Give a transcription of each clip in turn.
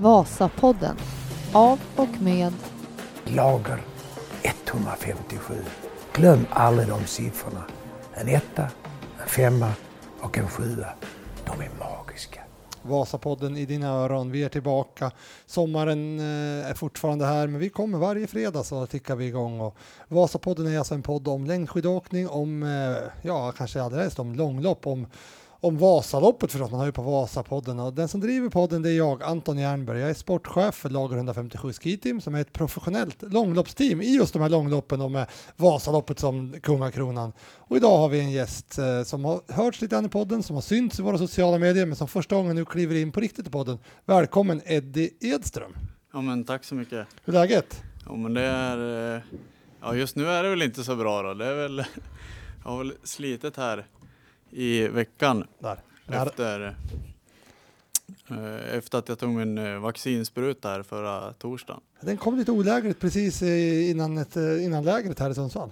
Vasapodden av och med Lager 157. Glöm aldrig de siffrorna. En etta, en femma och en sjua. De är magiska. Vasapodden i dina öron. Vi är tillbaka. Sommaren eh, är fortfarande här, men vi kommer varje fredag så tickar vi igång. Och Vasapodden är alltså en podd om längdskidåkning, om, eh, ja, kanske allra helst om långlopp, om om Vasaloppet förstås, man har ju på Vasapodden och den som driver podden det är jag, Anton Jernberg. Jag är sportchef för Lager 157 Ski Team som är ett professionellt långloppsteam i just de här långloppen och med Vasaloppet som kungakronan. Och idag har vi en gäst eh, som har hörts lite grann i podden, som har synts i våra sociala medier men som första gången nu kliver in på riktigt i podden. Välkommen Eddie Edström! Ja men tack så mycket. Hur är läget? Ja men det är, eh, ja just nu är det väl inte så bra då. Det är väl, jag har väl slitit här i veckan Där. efter, eh, efter att jag tog min eh, vaccinspruta här förra torsdagen. Den kom lite olägligt precis eh, innan, ett, eh, innan lägret här i Sundsvall.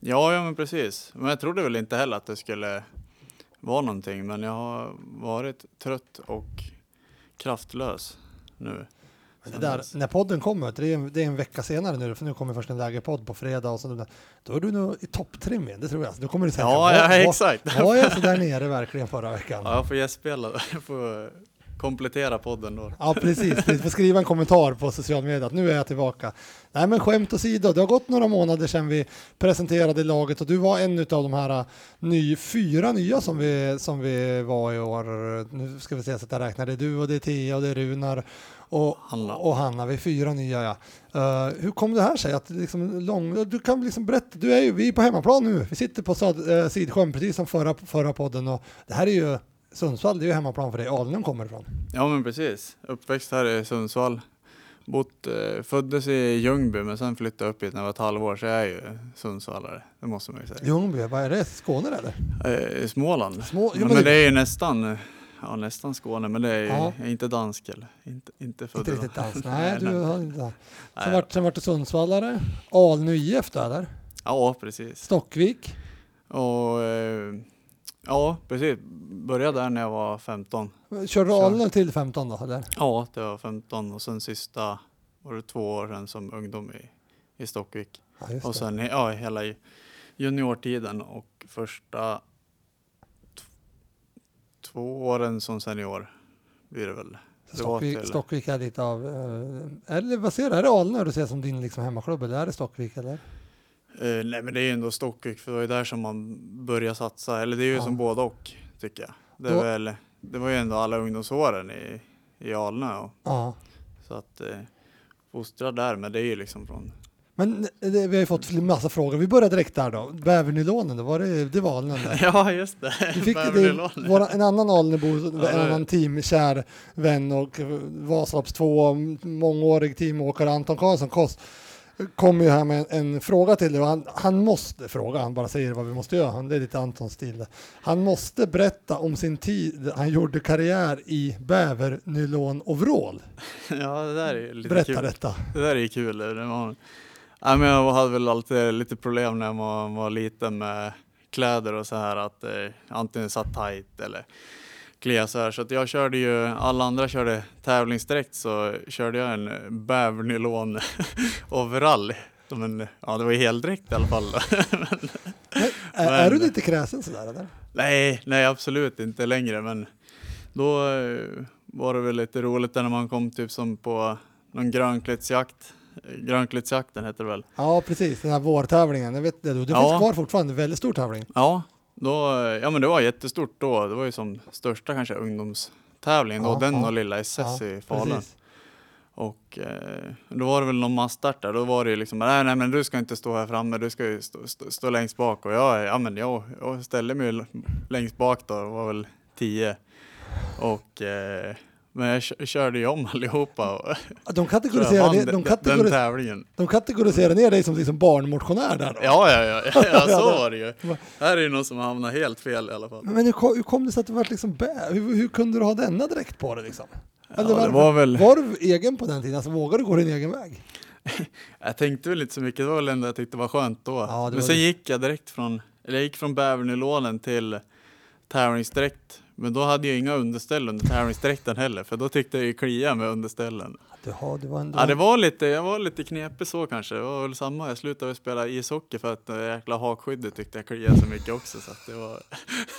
Ja, ja men precis. Men jag trodde väl inte heller att det skulle vara någonting. Men jag har varit trött och kraftlös nu. Det där, när podden kommer, det är, en, det är en vecka senare nu, för nu kommer först en lägerpodd på fredag och så, då är du nog i topptrim igen, det tror jag. Då kommer du säga, Ja, ja exakt. var jag så där nere verkligen förra veckan? Ja, jag får gästspela. Jag får komplettera podden då. Ja, precis. Du får skriva en kommentar på sociala medier att nu är jag tillbaka. Nej, men skämt åsido, det har gått några månader sedan vi presenterade laget och du var en av de här äh, ny, fyra nya som vi, som vi var i år. Nu ska vi se så att jag räknar. Det är du och det är Tia och det är Runar och Hanna. Och Hanna, vi är fyra nya ja. Uh, hur kom det här sig? Att liksom lång, du kan liksom berätta, du är ju, vi är på hemmaplan nu. Vi sitter på Sad, uh, Sidsjön precis som förra, förra podden och det här är ju Sundsvall, det är ju hemmaplan för dig. Alnön kommer ifrån. Ja men precis. Uppväxt här i Sundsvall. Bott, eh, föddes i Ljungby men sen flyttade jag upp hit när jag var ett halvår så jag är ju Sundsvallare. Det måste man ju säga. Ljungby, vad är det? Skåne eller? Eh, Småland. Små, jo, men, men det är ju nästan, ja nästan Skåne men det är Ja. jag är inte dansk eller inte, inte född Inte riktigt dans. Nej, du har inte. Sen vart, sen vart du Sundsvallare. Alnö IF då eller? Ja precis. Stockvik. Och eh, ja precis. Började där när jag var 15. Körde Så. Alnö till 15 då eller? Ja det var 15 och sen sista var det två år sedan som ungdom i, i Stockvik. Ja, Och sen ja, hela juniortiden och första två åren som senior blir det väl. Stockvik, Stockvik är lite av, eh, eller vad ser du, är det Alnö du ser som din liksom hemmaklubb eller är det Stockvik eller? Eh, nej men det är ju ändå Stockvik för det var ju där som man börjar satsa, eller det är ju Ja. som båda och tycker jag. Det, Då- väl, det var ju ändå alla ungdomsåren i, i Alnö och, Ja. så att eh, fostra där, men det är ju liksom från Men eh, det, vi har ju fått massa frågor. Vi börjar direkt där då. Bävernylonen, då var det, det var Alnö där. Ja just det, Vi fick det, våra, en annan Alnöbo, en annan teamkär vän och Vasalopps två mångårig teamåkare Anton Karlsson Koss kom ju här med en, en fråga till dig och han, han måste fråga, han bara säger vad vi måste göra, han, det är lite Antons stil. Han måste berätta om sin tid, han gjorde karriär i bävernylon-overall. Ja det där är lite Berätta kul. detta. Det där är kul. Det var, ja, men jag hade väl alltid lite problem när man var liten med kläder och så här att eh, antingen satt tight eller klia så här. Så att jag körde ju, alla andra körde tävlingsdräkt så körde jag en bävernylon overall. Som en, ja det var ju heldräkt i alla fall. Men, är, är du Men- lite kräsen sådär eller? nej, nej absolut inte längre men då eh, var det väl lite roligt när man kom typ som på någon grönklättsjakt. Grönklättsjakten heter det väl. Ja, precis, den här vårtävlingen, jag vet det, det Ja. finns kvar fortfarande, väldigt stor tävling. Ja, då, ja men det var jättestort då. Det var ju som största kanske ungdomstävlingen då, Ja, den ja. och lilla SS i Falun. precis. Och eh, då var det väl någon massstart där. Då var det ju liksom, nej, nej men du ska inte stå här framme, du ska ju stå, stå, stå längst bak. Och jag, ja men jag, jag ställde mig längst bak då, det var väl tio. Och eh, men jag kö- körde ju om allihopa De kategoriserar, ner, den, de, den kategori, tävlingen. de kategoriserar ner dig som liksom barnmotionär där då. Ja, ja, ja, ja, så det- var det ju. Här är ju någon som hamnar helt fel i alla fall. Men hur, kom- hur kom det sig att du var liksom bä? Hur, hur kunde du ha denna direkt på dig liksom? Ja, Eller det var väl... Var du egen på den tiden? Alltså vågade du gå din egen väg? Jag tänkte väl inte så mycket, det var väl ändå jag tyckte var skönt då. Ja, det Men var sen det. gick jag direkt från, eller jag gick från bävernylonen till tävlingsdräkt Men då hade jag inga underställ under tävlingsdräkten heller, för då tyckte jag ju klia med underställen. Har, du var ändå... Ja, det var lite, jag var lite knepig så kanske. Det var väl samma, jag slutade spela ishockey för att det jäkla hakskyddet tyckte jag kliade så mycket också. Så det var,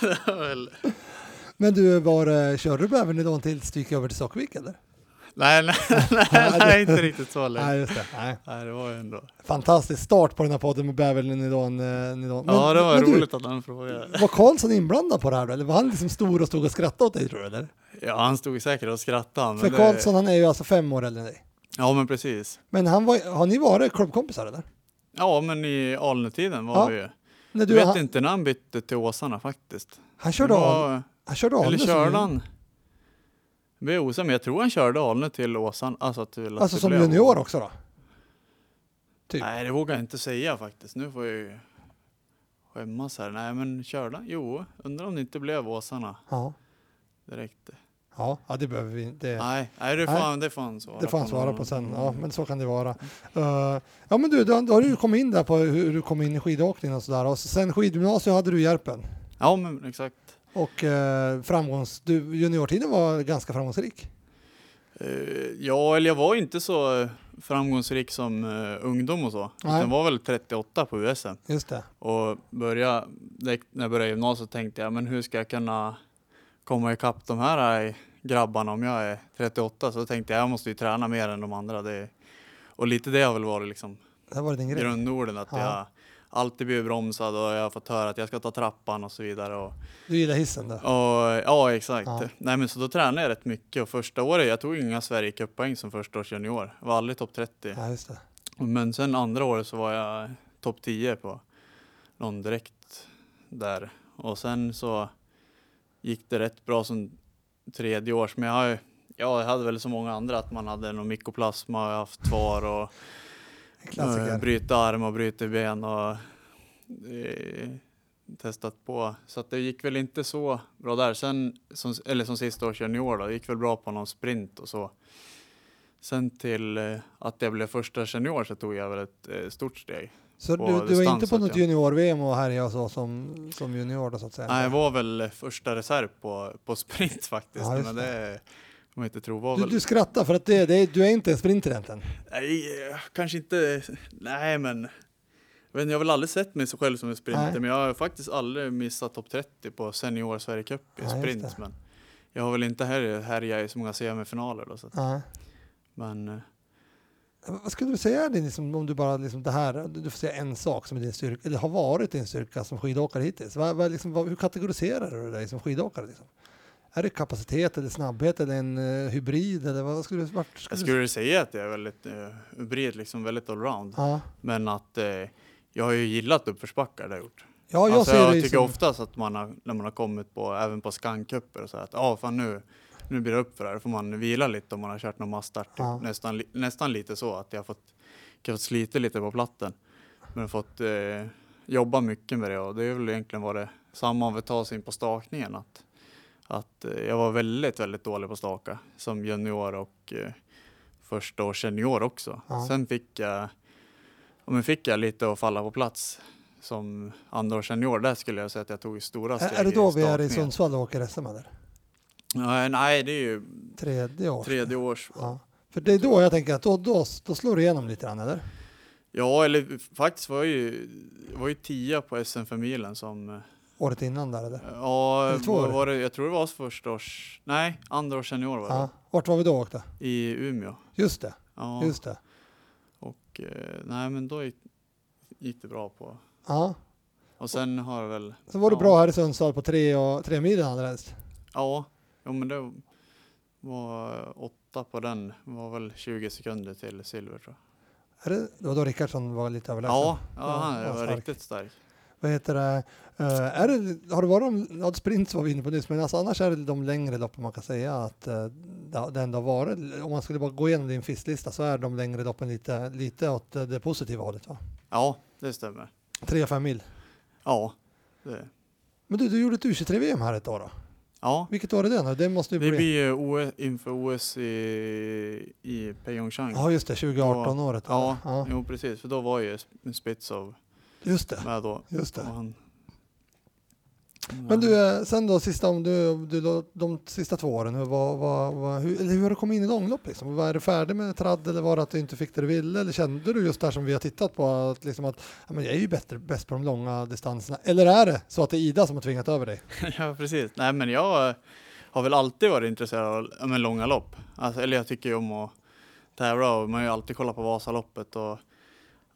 det var väl... Men du, var, eh, körde du bävernidån tills du gick över till Stockvik eller? Nej, nej, nej, nej, inte riktigt så länge. Nej, just det. Nej. Nej, det var ju ändå. Fantastisk start på den här podden med bävernidån. eh, nidån. Men- Ja, det var men du, roligt att han frågade. Var Karlsson inblandad på det här då? Eller var han liksom stor och stod och skrattade åt dig tror du? Eller? Ja, han stod säkert och skrattade. För det, Karlsson han är ju alltså fem år äldre än dig. ja, men precis. Men han var, har ni varit klubbkompisar eller? Ja, men i Alnö-tiden var Ja, vi ju. När Jag du, vet han, inte när han bytte till Åsarna faktiskt. han körde var- han körde av Eller körde han? Blir osäker, men jag tror han körde Alnö till Åsarna. Alltså, till Alltså som junior också då? Typ. Nej, det vågar jag inte säga faktiskt. Nu får jag ju skämmas här. Nej, men körde han? Jo, undrar om det inte blev Åsarna Ja. direkt. Ja, ja, det behöver vi inte. Nej, nej det, får Nej. han, det får han svara Det får han på. svara på sen. Ja, men så kan det vara. Uh, ja, men du, då, då har du kommit in där på hur du kom in i skidåkningen och sådär. Och sen skidgymnasiet hade du Järpen. Ja, men exakt. Och uh, framgångs... Du, juniortiden var ganska framgångsrik. Eh, ja, eller jag var inte så eh, framgångsrik som eh, ungdom och så. Nej. Jag var väl 38 på USM. Just det. Och börja, när jag började gymnasiet tänkte jag, men hur ska jag kunna komma ikapp de här eh, grabbarna om jag är 38? Så tänkte jag, jag måste ju träna mer än de andra. Det, och lite det har väl varit liksom Det var din grej. grundorden, att Ja. jag alltid blivit bromsad och jag har fått höra att jag ska ta trappan och så vidare. Och, Du gillar hissen då? och, ja, exakt. Ja. Nej, men så då tränade jag rätt mycket och första året, jag tog inga Sverige Cup-poäng som första års junior. Jag var aldrig topp 30. Ja, just det. Men sen andra året så var jag topp 10 på någon direkt där. Och sen så gick det rätt bra som tredje års. Men jag, har, ja, jag hade väl så många andra att man hade någon mykoplasma och jag har haft tvar och klassiker. eh, bryta arm och bryta ben och eh, testat på. Så att det gick väl inte så bra där. Sen, som, eller som sista års junior då, det gick väl bra på någon sprint och så. Sen till eh, att jag blev första senior så tog jag väl ett eh, stort steg. Så du, du var inte på något junior-VM och härjade så som, som junior då så att säga? Nej, jag var väl första reserv på, på sprint faktiskt. Ja, men det kan man inte tro var Du, väl... du skrattar för att det, det, du är inte en sprinter egentligen. Nej, eh, kanske inte. Nej, men jag, jag har väl aldrig sett mig så själv som en sprinter, Nej. men jag har faktiskt aldrig missat topp 30 på senior Sverige Cup i just sprint. Men jag har väl inte här, härjat i så många semifinaler då. Så att, men eh, Vad skulle du säga din, liksom, om du bara liksom det här, du du får säga en sak som är din styrka, eller har varit din styrka som skidåkare hittills. Vad, vad, liksom, vad, hur kategoriserar du dig som skidåkare? Liksom? Är det kapacitet eller snabbhet eller en eh, hybrid eller vad skulle du, vart skulle jag du skulle säga att jag är väldigt uh, bred, liksom väldigt allround. Ja, Men att eh, jag har ju gillat uppförsbackar det har jag gjort. ja jag alltså, jag tycker som, oftast att man har, när man har kommit på, även på skancuper och så här, att ja, fan nu, nu blir det upp för det här. Då får man vila lite om man har kört någon massstart. Typ. Ja. Nästan, nästan lite så att jag har fått, jag har fått slita lite på platten. Men fått eh, jobba mycket med det och det är väl egentligen varit samma om vi tar oss in på stakningen. Att, att eh, jag var väldigt, väldigt dålig på staka som junior och eh, första år senior också. Ja. Sen fick jag, ja, men fick jag lite att falla på plats som andra år senior. Där skulle jag säga att jag tog stora steg är, är det då vi är i. Sundsvall och åker SM eller? Nej, nej, det är ju Tredje år? tredje års. Ja. För det är då jag tänker att då, då, då slår du igenom lite grann eller? Ja, eller faktiskt var jag ju, var ju tia på SM för milen som eh, Året innan där eller? Ja, Eller två var, år? var det, jag tror det var första års, nej, andra års senior var det Ja. Vart var vi då åkte? i Umeå. Just det, Ja, just det. och eh, nej men då gick, gick det bra på. Ja. Och sen har väl, Så var du Ja. bra här i Sundsvall på tre, och, tre milen allra helst. ja, ja men det var åtta på den, var väl 20 sekunder till silver tror jag. Är det, det var då Rickardsson var lite överlägsen? Ja, ja, han var stark. riktigt stark. Vad heter det? eh, är det har det varit de, ja, sprint var vi inne på nyss, men alltså annars är det de längre loppen man kan säga att uh, det, ändå har varit, om man skulle bara gå igenom din fisklista så är de längre loppen lite, lite åt eh, det positiva hållet va? Ja, det stämmer. 3-5 mil. Ja, det, Men du, du gjorde ett U23-VM här ett år då? ja. Vilket år är det nu? Det måste ju Det bli... blir OS, inför OS i, i Pyeongchang. Ja just det, 2018-året. Ja, ja, jo precis, för då var ju Spitsov just det. med då. Just det. Han, Men du, eh, sen då sista, om du, du, de sista två åren, hur, vad, vad, vad, hur, hur har du kommit in i långlopp? Liksom? Var du färdig med tradd eller var det att du inte fick det du ville? Eller kände du just där som vi har tittat på att, liksom att ja, men jag är ju bättre, bäst på de långa distanserna? Eller är det så att det är Ida som har tvingat över dig? ja, precis. Nej, men jag har väl alltid varit intresserad av men långa lopp. Alltså, eller jag tycker ju om att tävla och man har ju alltid kollat på Vasaloppet och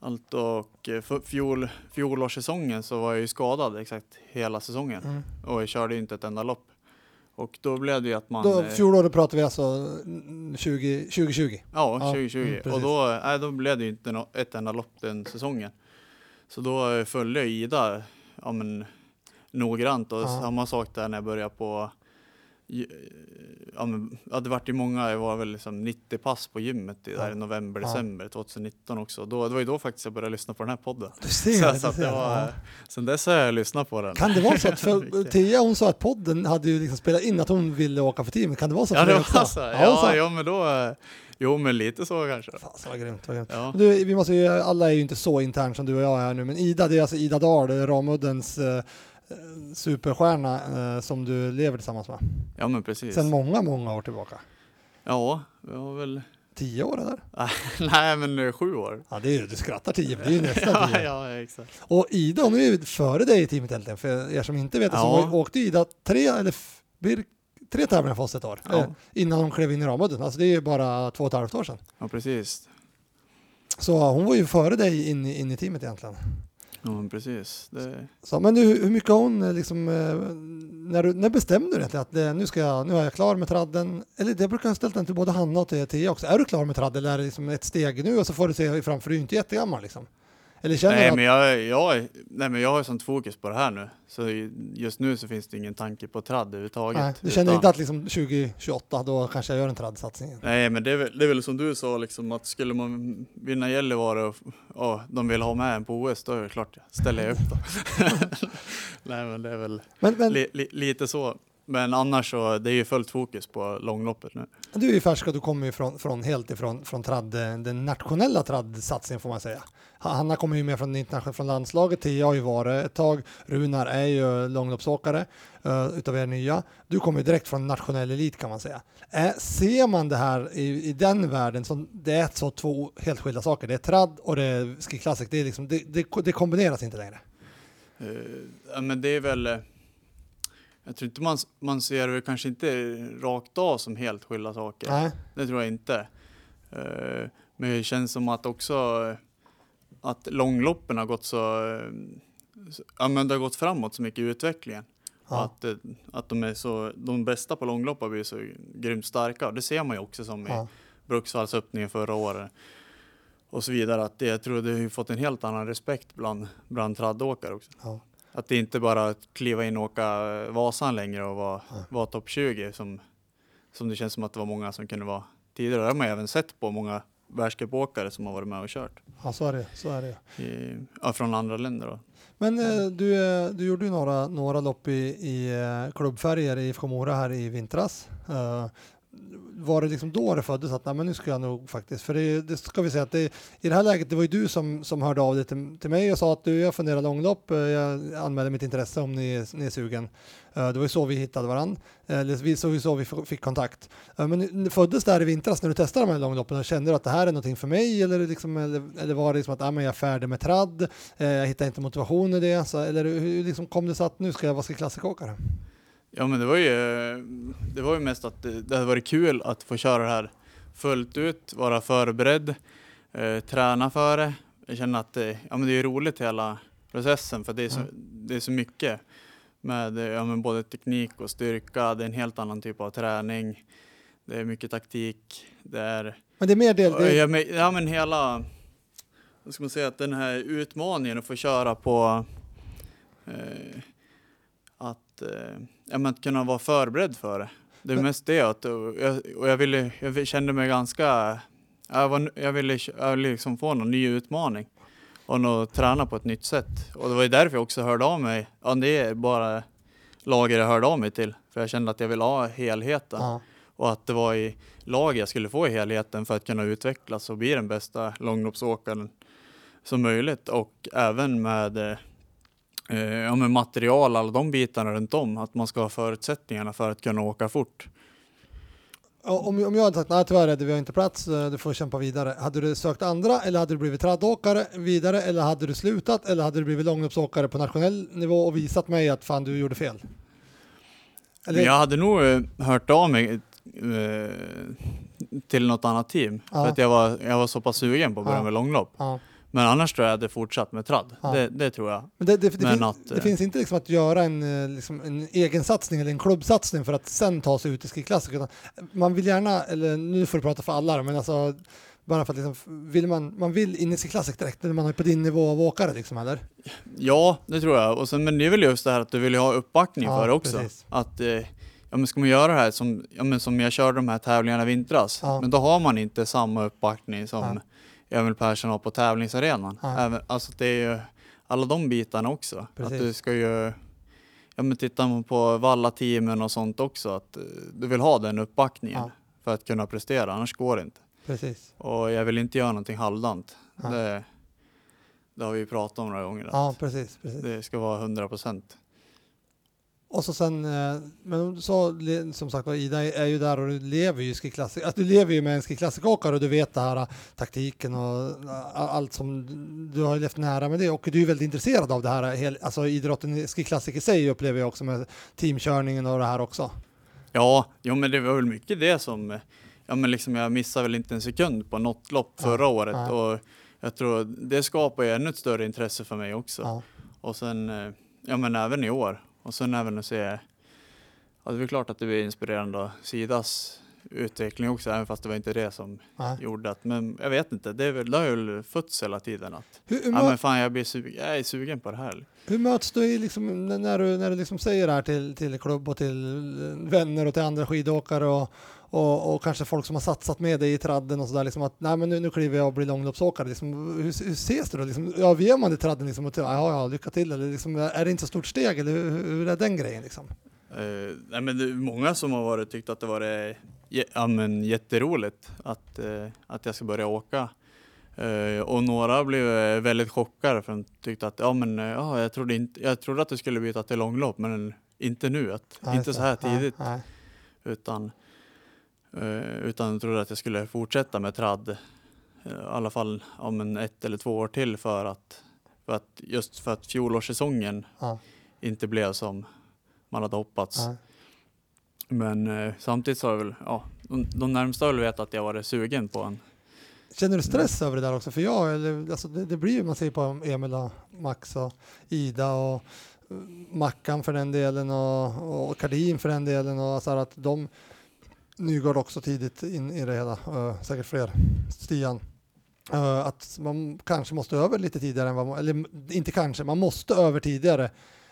allt. Och eh, fjol, fjolårssäsongen så var jag ju skadad exakt hela säsongen Mm. och jag körde ju inte ett enda lopp. Och då blev det ju att man... Då, eh, fjolåret pratar vi alltså mm, 20, 2020. Ja, Ja, 2020. mm, precis. och då, nej, då blev det ju inte ett enda lopp den säsongen. Så då eh, följde jag Ida ja, men, noggrant och Ja. samma sak där när jag började på Ja, men, ja, det vart ju många, det var väl liksom 90 pass på gymmet i, där Ja. i november, Ja. december 2019 också. Då, det var ju då faktiskt jag började lyssna på den här podden. Du ser, Så, så att det var, Ja. Sen dess har jag lyssnat på den. Kan det vara så att för. Tia hon sa att podden hade ju liksom spelat in att hon ville åka för teamet. Kan det vara så? Ja, det var så. Ja, sa- ja, men då, eh, jo men lite så kanske. Fasen vad grymt. Vad grymt. Ja. Du, vi måste ju, alla är ju inte så intern som du och jag är nu, men Ida, det är alltså Ida Dahl, Ramuddens eh, eh, superstjärna eh, som du lever tillsammans med. ja, men precis. Sedan många, många år tillbaka. Ja, jag har väl, Tio år eller? nej men sju år. Ja, det är ju, du skrattar tio, men det är ju nästan ja, tio. ja, exakt. Och Ida, hon är ju före dig i teamet egentligen, för er som inte vet det, så Ja. var- åkte Ida tre, eller f- tre tävlingar för oss ett år, Ja. eh, innan hon klev in i Ramudden. Alltså det är ju bara två och ett halvt år sedan. Ja, precis. Så hon var ju före dig in, i- in i teamet egentligen. Ja, men precis. Det, Så, men du, hur mycket har hon eh, liksom, eh, när, du, när bestämde du egentligen att det, nu, ska jag, nu är jag klar med tradden? Eller det brukar jag ställa den till både Hanna och till Tia också. Är du klar med tradden eller är det liksom ett steg nu och så får du se framför du är inte jättegammal liksom? Eller känner du nej, att, men jag, jag, nej, men jag har sånt fokus på det här nu. Så just nu så finns det ingen tanke på tradd överhuvudtaget. nej, du känner utan- inte att liksom 2028 då kanske jag gör en traddsatsning? Nej, men det är, väl, det är väl som du sa, liksom, att skulle man vinna Gällivare och och de vill ha med en på OS, då är det klart jag ställer jag upp då. Nej, men det är väl Men, men li, li, lite så. Men annars så, det är ju fullt fokus på långloppet nu. du är ju färsk och du kommer ju från, från, helt ifrån från tradd, eh, den nationella traddsatsningen får man säga. Ha- Hanna kommer ju med från, internationella- från landslaget, Tia har ju varit ett tag, Runar är ju långloppsåkare uh, utav er nya. Du kommer ju direkt från nationell elit kan man säga. Eh, ser man det här i, i den världen som det är så två helt skilda saker? Det är tradd och det är ski classic, det, är liksom, det, det, det kombineras inte längre. Ja, men det är väl... Jag tror inte man, man ser det kanske inte rakt av som helt skilda saker. Nej. Det tror jag inte. Eh, Men det känns som att också eh, att långloppen har gått så, eh, ja men det har gått framåt så mycket i utvecklingen. Ja. Att, att de är så, de bästa på långlopp har blivit så grymt starka. Det ser man ju också som i Ja. Bruksvallsöppningen förra året. Och så vidare. Att det, jag tror det har fått en helt annan respekt bland, bland traddåkare också. Ja. Att det inte bara att kliva in och åka Vasan längre och vara, Ja. vara topp 20 som, som det känns som att det var många som kunde vara tidigare. Det har man även sett på många världscupåkare som har varit med och kört ja, så är det. Så är det. i, ja, från andra länder. Då. Men eh, du, eh, du gjorde ju några, några lopp i, i eh, klubbfärger i IFK Mora här i vintras. Eh, var det liksom då det föddes att nej, men nu ska jag nog faktiskt, för det, det ska vi säga att det, i det här läget, det var ju du som, som hörde av dig till, till mig och sa att du, jag funderar långlopp, eh, jag anmäler mitt intresse om ni, är- ni är sugen. Eh, det var ju så vi hittade varandra, eh, eller vi, så, så vi fick kontakt. Men föddes det här i vintras när du testade de här långloppen och kände du att det här är någonting för mig eller, liksom, eller, eller var det liksom att ah, men jag är färdig med tradd, jag hittar inte motivation i det, så, eller hur liksom kom det så att nu ska jag vara klassikåkare? Ja men det var ju, det var ju mest att det, det hade varit kul att få köra det här fullt ut, vara förberedd, eh, träna för det. Jag känner att det, ja, men det är roligt hela processen för det är så, Mm. det är så mycket med ja, men både teknik och styrka. Det är en helt annan typ av träning. Det är mycket taktik. Det är Men det är mer del, det, ja, men, ja men hela, ska man säga, att den här utmaningen att få köra på eh, att, eh, ja, men att kunna vara förberedd för det. Det är mest det att, och jag, och jag, ville, jag kände mig ganska, jag, var, jag ville, jag ville liksom få någon ny utmaning och nå, träna på ett nytt sätt. Och det var ju därför jag också hörde av mig. Ja, det är bara lager jag hörde av mig till, för jag kände att jag ville ha helheten ja, och att det var i lag jag skulle få i helheten för att kunna utvecklas och bli den bästa långloppsåkaren som möjligt och även med eh, ja, men material, alla de bitarna runt om. Att man ska ha förutsättningarna för att kunna åka fort. Om, om jag hade sagt nej tyvärr Eddie, vi har inte plats, eh, du får kämpa vidare. Hade du sökt andra eller hade du blivit traddåkare vidare eller hade du slutat eller hade du blivit långloppsåkare på nationell nivå och visat mig att fan du gjorde fel? Eller, jag hade nog eh, hört av mig eh, till något annat team. Ja. För att jag var, jag var så pass sugen på att börja Ja. med långlopp. ja. Men annars tror jag att hade fortsatt med tradd. Ja. Det, det tror jag. Men det, det, det, Men fin, att, det eh, finns inte liksom att göra en, eh, liksom en egen satsning eller en klubbsatsning för att sen ta sig ut i skiklassiker. Man vill gärna, eller nu får du prata för alla, men alltså bara för att liksom, vill man, man vill in i skiklassik direkt när man är på din nivå av åkare liksom, eller? Ja, det tror jag. Och sen, men det är väl just det här att du vill ha uppbackning Ja, för det också. precis. Att, eh, ja men ska man göra det här som, ja, men som jag körde de här tävlingarna i vintras, Ja. men då har man inte samma uppbackning som Emil Persson har på tävlingsarenan. Ja. Även, alltså det är ju alla de bitarna också. Precis. Att du ska ju, ja men tittar man på Valla-teamen och sånt också, att eh, du vill ha den uppbackningen Ja. för att kunna prestera, annars går det inte. Precis. Och jag vill inte göra någonting halvdant. Ja. Det, det har vi ju pratat om några gånger. Ja, precis. precis. Det ska vara 100 procent. Och så sen, eh, men så som sagt var, Ida är ju där och du lever ju skiklassik. Alltså, du lever ju med en skiklassikåkare och du vet det här eh, taktiken och eh, allt som du har levt nära med det och du är väldigt intresserad av det här, alltså idrotten skiklassik i sig upplever jag också med teamkörningen och det här också. Ja, jo, men det var väl mycket det som, ja men liksom jag missade väl inte en sekund på något lopp Ja, förra året ja. och jag tror det skapar ju ännu ett större intresse för mig också. Ja, Och sen, ja men även i år. Och sen även att se, ja det är klart att det blir inspirerande av Sidas utveckling också, även fast det var inte det som ja. gjorde att, men jag vet inte, det, är väl, har ju fötts hela tiden att, Hur, hur, ja men fan jag blir sugen, jag är sugen på det här. hur möts du liksom, när du, när du liksom säger det här till, till klubb och till vänner och till andra skidåkare och, och, och kanske folk som har satsat med dig i tradden och sådär, liksom att nej men nu, nu kliver jag och blir långloppsåkare. Liksom, hur, hur ses det då? Liksom, överger man i tradden liksom, och ja, ja, lycka till, eller liksom, är det inte så stort steg, eller hur, hur är den grejen liksom? Uh, nej men det är många som har varit tyckt att det var ja, men jätteroligt att, eh, att jag ska börja åka. Eh, och några blev eh, väldigt chockade för de tyckte att ja, men, eh, ja, jag, trodde inte, jag trodde att du skulle byta till långlopp men inte nu, att, Nej, inte så här Nej, tidigt. nej. Utan, eh, utan jag trodde att jag skulle fortsätta med tradd eh, i alla fall om en ett eller två år till för att, för att just för att fjolårssäsongen Ja, inte blev som man hade hoppats. nej. Men eh, samtidigt så har jag väl, ja, de, de närmsta har väl vetat att jag varit sugen på en. Känner du stress över det där också? För jag, alltså det, det blir ju, man ser på Emil och Max och Ida och eh, Mackan för den delen och, och Kardin för den delen och så här att de Nygård också tidigt in i det hela, eh, säkert fler, Stian. Eh, att man kanske måste över lite tidigare än vad man, eller inte kanske, man måste över tidigare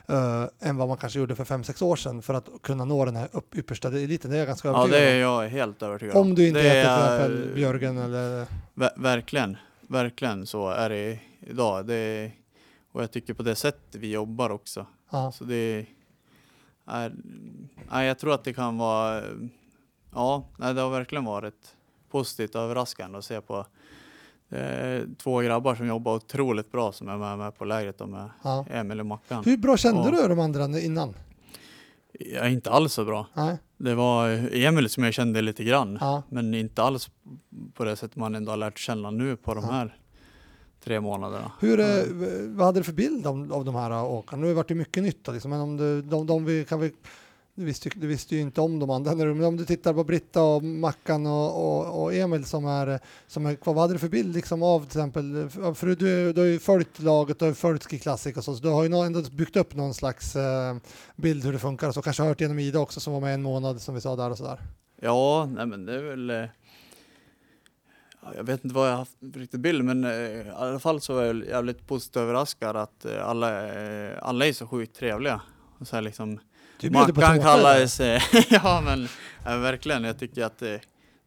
eh, än vad man kanske gjorde för fem sex år sedan för att kunna nå den här upp, yppersta eliten. Det är jag ganska Ja, övertygad det om. är jag helt övertygad Om du inte det heter till är- exempel Björgen eller Ver, verkligen, verkligen så är det idag. Det är, och jag tycker på det sättet vi jobbar också. ja, Så det är, nej, jag tror att det kan vara, ja, nej, det har verkligen varit positivt överraskande att se på eh, två grabbar som jobbar otroligt bra som är med, med på lägret och med ja. Emil och Mackan. Hur bra kände Ja. du de andra innan? Är inte alls så bra. Nej, Det var Emil som jag kände lite grann, ja, men inte alls på det sättet man ändå har lärt känna nu på de Ja. här tre månaderna. Hur, eh, vad hade du för bild av, av de här åkarna? Nu har det varit mycket nytta, liksom, men om du, de, de vi, kan vi, du, visste, ju- du visste ju inte om de andra, men om du tittar på Britta och Mackan och, och, och Emil som är, som är kvar, vad hade du för bild liksom, av till exempel, för du, du har ju följt laget, du har ju följt Ski Classic och så, så du har ju ändå byggt upp någon slags eh, bild hur det funkar och så kanske hört genom Ida också som var med en månad som vi sa där och sådär. Ja, nej men det är väl... Eh, jag vet inte vad jag har haft för bild, men eh, i alla fall så är jag jävligt positivt överraskad att alla, alla är så sjukt trevliga. Och så här liksom, du bjöd på Mackan tårta, kallades... ja, men verkligen. Jag tycker att det,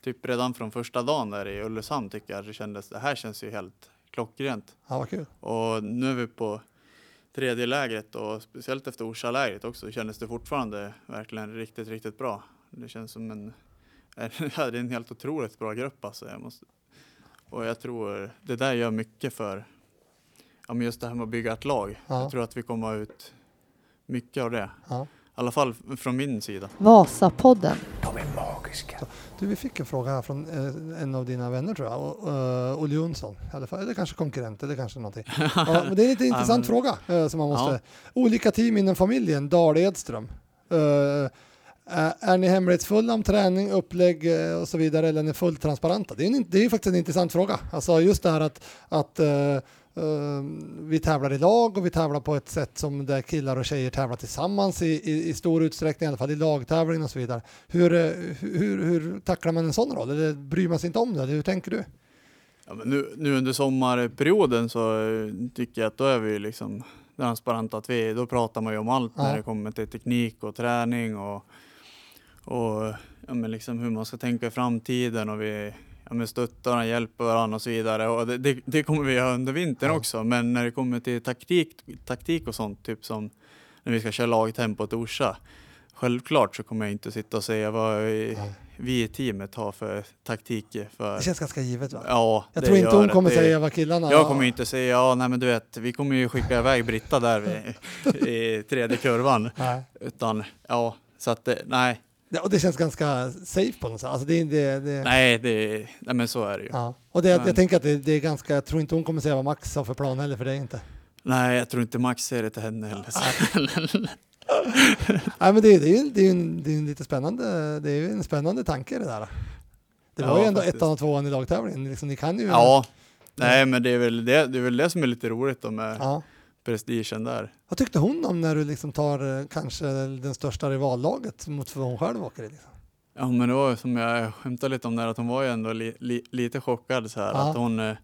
typ redan från första dagen där i Ulricehamn tycker jag att det kändes, det här känns ju helt klockrent. Ja, vad kul. Och nu är vi på tredje lägret och speciellt efter Orsa-lägret också kändes det fortfarande verkligen riktigt, riktigt bra. Det känns som en, det är en helt otroligt bra grupp alltså. Jag måste, och jag tror det där gör mycket för, ja, men just det här med att bygga ett lag. Ja. Jag tror att vi kommer ut mycket av det. Ja. I alla fall från min sida. Vasapodden. De är magiska. Du, vi fick en fråga här från eh, en av dina vänner tror jag, och, uh, Olle Jonsson. Eller kanske konkurrent eller kanske någonting. ja, men det är en lite intressant men- fråga eh, som man måste... Ja. Olika team inom familjen, Dal Edström. Eh, är- ni hemlighetsfulla om träning, upplägg eh, och så vidare eller är ni fullt transparenta? Det är, en, det är faktiskt en intressant fråga. Alltså just det här att, att eh, eh, vi tävlar i lag och vi tävlar på ett sätt som där killar och tjejer tävlar tillsammans i, i, i stor utsträckning, i alla fall i lagtävling och så vidare. Hur, eh, hur, hur tacklar man en sån roll? Eller bryr man sig inte om det? Eller hur tänker du? Ja, nu, nu under sommarperioden så eh, tycker jag att då är vi liksom transparenta. Att vi, då pratar man ju om allt Ja. när det kommer till teknik och träning och, och ja, men liksom hur man ska tänka i framtiden och vi ja, men stöttar och hjälper varandra och så vidare. Och det, det, det kommer vi göra under vintern Ja. också. Men när det kommer till taktik, taktik och sånt, typ som när vi ska köra lagtempot i Orsa. Självklart så kommer jag inte sitta och säga vad vi, vi i teamet har för taktik. För, Det känns ganska givet va? ja, Jag tror inte hon kommer Det- säga vad killarna... jag kommer inte säga, ja nej men du vet, vi kommer ju skicka iväg Britta där vid, i tredje kurvan. Nej. Utan, ja, så att det, nej, Det, och det känns ganska safe på något sätt. Alltså det, det, det, nej, det, nej men så är det ju. Ja. Och det, jag Men- tänker att det, det är ganska, jag tror inte hon kommer säga vad Max har för plan heller för det inte. Nej, jag tror inte Max säger det till henne heller. Nej men det, är ju det är en, det är en lite spännande, det är ju en spännande tanke det där. Det var Ja, ju ändå faktiskt. ettan och tvåan i lagtävlingen, liksom, ni kan ju... ja, nej men det är, väl det, det är väl det som är lite roligt då med Ja. Prestigen där. Vad tyckte hon om när du liksom tar eh, kanske den största rivallaget mot vad hon själv åker i? Liksom? Ja men det var som jag skämtade lite om där, att hon var ju ändå li, li, lite chockad så här. Ja. Att hon, eh,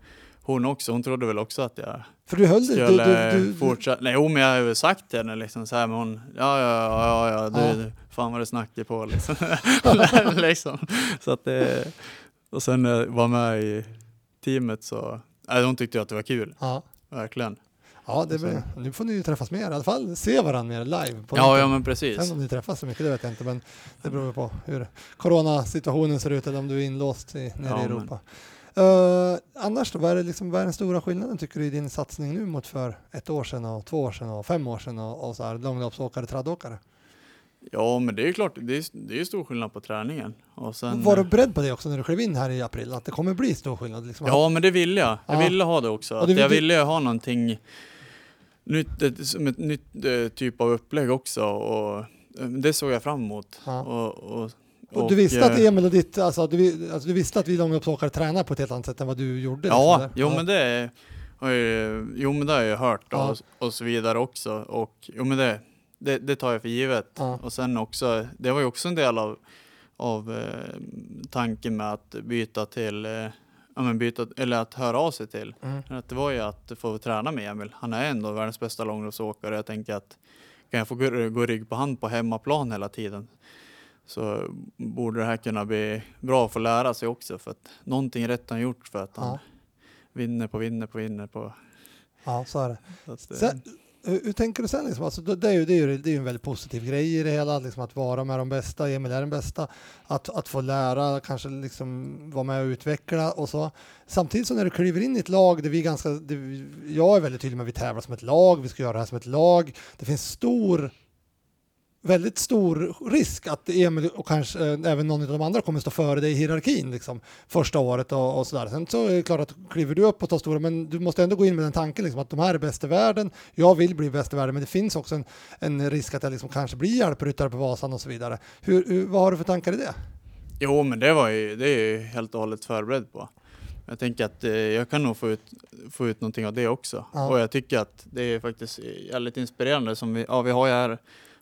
hon också, hon trodde väl också att jag För du höll skulle du, du, du, fortsätta. Nej, jo, men jag har ju sagt till henne liksom så här, men hon, ja, ja, ja, ja, du, Ja. du fan vad du snackar på liksom. liksom. Så att det, och sen när jag var med i teamet så, nej, hon tyckte ju att det var kul, ja. verkligen. Ja, det blir, nu får ni ju träffas mer, i alla fall se varandra mer live. På Ja, ja, men precis. Sen om ni träffas så mycket, det vet jag inte, men det beror på hur coronasituationen ser ut eller om du är inlåst i, nere Ja, i men- Europa. Eh, annars då, vad är, det liksom, vad är den stora skillnaden tycker du i din satsning nu mot för ett år sedan och två år sedan och fem år sedan och, och så här långloppsåkare, traddåkare? Ja, men det är ju klart, det är, det är ju stor skillnad på träningen. Och sen, Var du beredd på det också när du klev in här i april, att det kommer bli stor skillnad? Liksom? Ja, men det ville jag. Jag Ja. ville ha det också. Att det- jag ville ju ha någonting nytt, ett, som ett nytt eh, typ av upplägg också. Och eh, det såg jag fram emot. Ja. Och, och, Och du visste att eh, Emil och ditt, alltså du, alltså du visste att vi långloppsåkare tränar på ett helt annat sätt än vad du gjorde? Ja, liksom, jo där? men det ju, jo men det har jag hört Ja. och, och så vidare också. Och jo men det, det, det tar jag för givet. Ja. Och sen också, det var ju också en del av, av eh, tanken med att byta till, eh, ja men byta, eller att höra av sig till. Mm. Att det var ju att få träna med Emil. Han är ändå världens bästa långloppsåkare. Jag tänker att kan jag få gå, gå rygg på hand på hemmaplan hela tiden så borde det här kunna bli bra att få lära sig också. För att någonting rätt har han gjort för att han Ja. vinner på vinner på vinner på. ja, så är det. Så att Sen, hur, hur tänker du sen? Liksom? Alltså, det, är ju, det, är ju, det är ju en väldigt positiv grej i det hela, liksom, att vara med de bästa, Emil är den bästa, att, att få lära, kanske liksom vara med och utveckla och så. Samtidigt som när du kliver in i ett lag, där vi ganska, det, jag är väldigt tydlig med att vi tävlar som ett lag, vi ska göra det här som ett lag. Det finns stor väldigt stor risk att Emil och kanske eh, även någon av de andra kommer stå före dig i hierarkin liksom, första året och, och sådär. Sen så är det klart att kliver du upp och tar stora, men du måste ändå gå in med den tanken liksom, att de här är bäst i världen. Jag vill bli bäst i världen, men det finns också en, en risk att jag liksom kanske blir hjälpryttare på Vasan och så vidare. Hur, hur, vad har du för tankar i det? Jo, men det var ju, det är ju helt och hållet förberedd på. Jag tänker att eh, jag kan nog få ut, få ut någonting av det också. Ja. Och jag tycker att det är faktiskt jävligt inspirerande. Som vi, ja, vi har ju här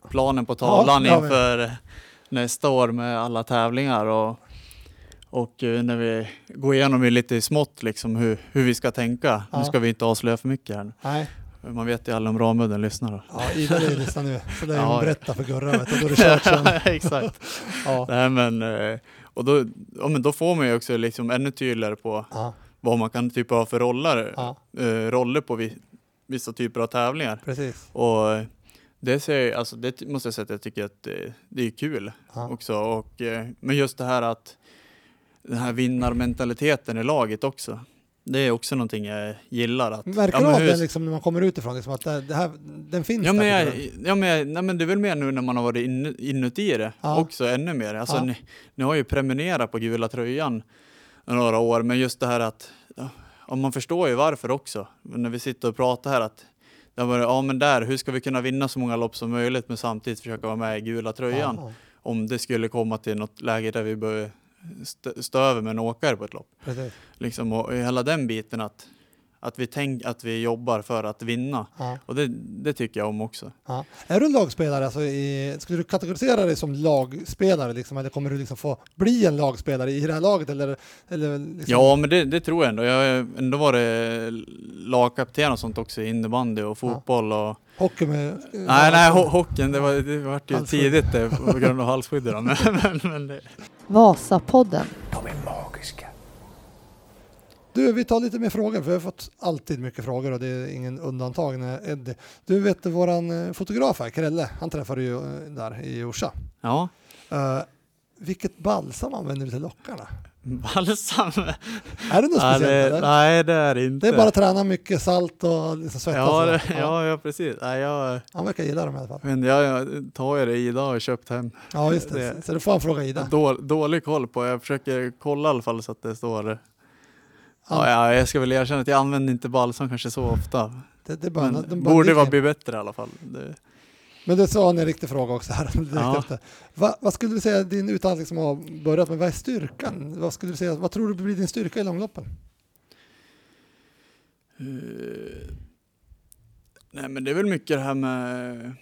planen på tavlan det vi. inför nästa år med alla tävlingar. Och, och eh, när vi går igenom det lite i smått liksom hur, hur vi ska tänka. Ja. Nu ska vi inte avslöja för mycket här. Nej, Man vet ju alla om Ramudden lyssnar. Då. ja, Ida vill lyssna nu. Så lär Ja. hon berätta för Gurra, vet du, då är det kört sen. Exakt. Ja. Nej, men, eh, och då, ja, men då får man ju också liksom ännu tydligare på Ja, vad man kan typ ha för roller, ja, eh, roller på vi, vissa typer av tävlingar. precis. Och eh, det, ser, alltså, det måste jag säga att jag tycker att det, det är kul Ja. också. Och, eh, men just det här att den här vinnarmentaliteten i laget också. Det är också någonting jag gillar. Att, Märker ja, du av den liksom, när man kommer utifrån? Liksom, att det, det här, den finns Ja där? men, jag, du? ja, men, jag, nej, men det är väl mer nu när man har varit in, inuti det Ja. också ännu mer. Alltså, Ja. ni, ni har ju prenumererat på gula tröjan några år, men just det här att ja, ja, man förstår ju varför också. Men när vi sitter och pratar här att har varit, ja men där, hur ska vi kunna vinna så många lopp som möjligt men samtidigt försöka vara med i gula tröjan? Ja, Om det skulle komma till något läge där vi behöver stå över med en åkare på ett lopp. precis. Liksom, och hela den biten att, att, vi tänk, att vi jobbar för att vinna. Ja, Och det, det tycker jag om också. ja. Är du en lagspelare? Alltså i, skulle du kategorisera dig som lagspelare? Liksom, eller kommer du liksom få bli en lagspelare i det här laget? Eller, eller liksom, Ja, men det, det tror jag ändå. Jag har ändå varit lagkapten och sånt också i innebandy och fotboll. Och... Hockey med... Nej, nej, ho hockeyn, det, var, det vart ju Halsskydd. tidigt det, på grund av halsskyddet. då, Men, men, men det, Vasapodden. De är magiska. Du, vi tar lite mer frågor, för vi har fått alltid mycket frågor och det är ingen undantag när Eddie. Du vet våran eh, fotograf här, Krelle, han träffade ju eh, där i Orsa. ja, Uh, vilket balsam använder du till lockarna? balsam. Är det något Nej, speciellt? det, nej, det är det inte. Det är bara att träna mycket salt och liksom svettas. ja, det, ja, ja, precis. Nej, jag, Han verkar gilla dem i alla fall. men jag, jag tar ju det Ida och köpt hem. Ja, just det. Det- Så du får han fråga Ida. Då, dålig koll på. Jag försöker kolla i alla fall så att det står. Ja, ja, jag ska väl erkänna att jag använder inte balsam kanske så ofta. Det, det bara, Men de bara borde vara bli bättre i alla fall. Det, Men det sa en riktig fråga också här. Ja. Va, vad skulle du säga din utan att liksom ha börjat med, vad är styrkan? Vad skulle du säga, vad tror du blir din styrka i långloppen? Eh, nej men det är väl mycket det här med,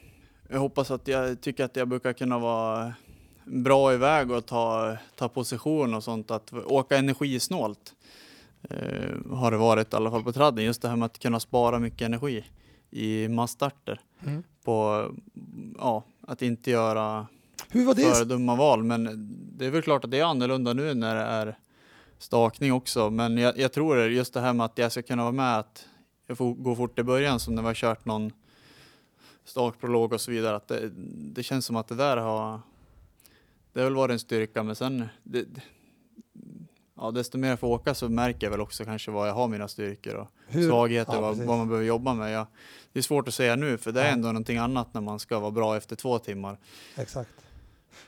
jag hoppas att jag tycker att jag brukar kunna vara bra iväg och ta, ta position och sånt, att åka energisnålt. Eh, har det varit i alla fall på tradden, just det här med att kunna spara mycket energi i massstarter. Mm. På, ja, att inte göra Hur var det? för dumma val. Men det är väl klart att det är annorlunda nu när det är stakning också. Men jag, jag tror det, just det här med att jag ska kunna vara med, att jag får gå fort i början som när vi har kört någon stakprolog och så vidare. Att det, det känns som att det där har, det har väl varit en styrka. Men sen, det, ja, desto mer jag får åka så märker jag väl också kanske vad jag har mina styrkor och Hur, svagheter, ja, vad, vad man behöver jobba med. Jag, det är svårt att säga nu, för det är Ja. ändå någonting annat när man ska vara bra efter två timmar. Exakt.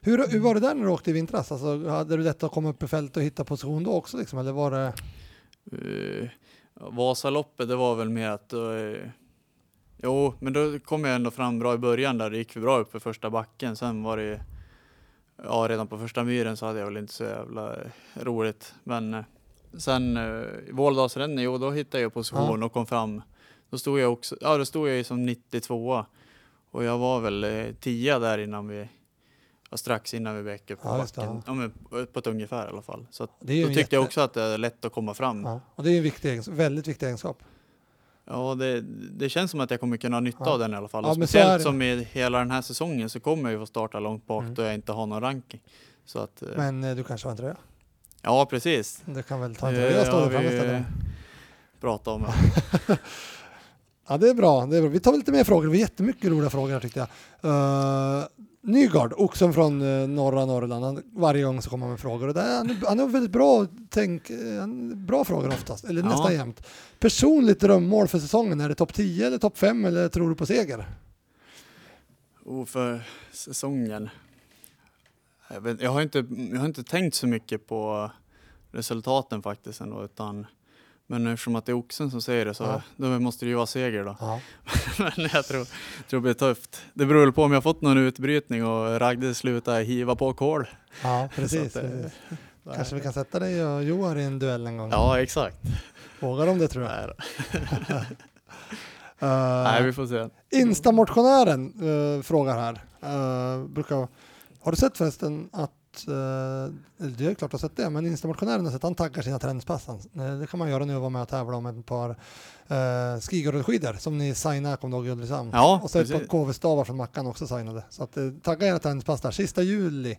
Hur, hur var det där när du åkte i vintras? Alltså, hade du lätt att komma upp i fält och hitta position då också? Liksom? Eller var det... Uh, Vasaloppet, det var väl mer att uh, Jo, men då kom jag ändå fram bra i början där. Det gick bra upp för första backen. Sen var det Ja, redan på första myren så hade jag väl inte så jävla eh, roligt. Men eh, sen uh, i Våldalsrännan, jo då hittade jag position och kom fram. Då stod jag också, ja då stod jag ju som 92 och jag var väl eh, 10 där innan vi ja, strax innan vi väcker på Ja, backen. Ja, men på ett ungefär i alla fall. Så då tyckte jag jätte- också att det är lätt att komma fram. Ja. Och det är en viktig, väldigt viktig egenskap. Ja, det, det känns som att jag kommer kunna ha nytta Ja. av den i alla fall. Ja, speciellt som i hela den här säsongen så kommer jag ju få starta långt bak Mm. då jag inte har någon ranking. Så att, eh, Men eh, du kanske har en tröja? ja, precis. Du kan väl ta en Det tröja och stå där framme istället? pratat om. Ja, det är, bra, det är bra. Vi tar lite mer frågor. Det var jättemycket roliga frågor tyckte jag. Uh, Nygard, oxen från eh, norra Norrland, han, varje gång så kommer han med frågor. Och det är, han, har väldigt bra, tänk, eh, han- bra frågor oftast, eller Ja. nästan jämt. Personligt drömmål för säsongen, är det topp 10 eller topp 5 eller tror du på seger? Och för säsongen. Jag, vet, jag, har inte, jag har inte tänkt så mycket på resultaten faktiskt ändå, utan men eftersom att det är oxen som säger det så Ja. då måste det ju vara seger då. Ja. Men jag tror, tror det blir tufft. Det beror väl på om jag fått någon utbrytning och Ragde slutar hiva på kol. Ja, precis. Att, eh, precis. Kanske vi kan sätta dig och Joar i en duell en gång. Ja, exakt. Vågar de det tror jag? Nej. Uh, Nej, vi får se. Instamotionären uh, frågar här. Uh, brukar, har du sett förresten att, det är klart du har sett det, men Instamotionären har sett han taggar sina träningspass. Eh, Det kan man göra nu och vara med och tävla om ett par uh, skidor som ni signade, kommer du ihåg, i Ulricehamn? Ja, och så ett par precis. KV-stavar från Mackan också signade. Så att, uh, tagga era träningspass där. Sista juli eh,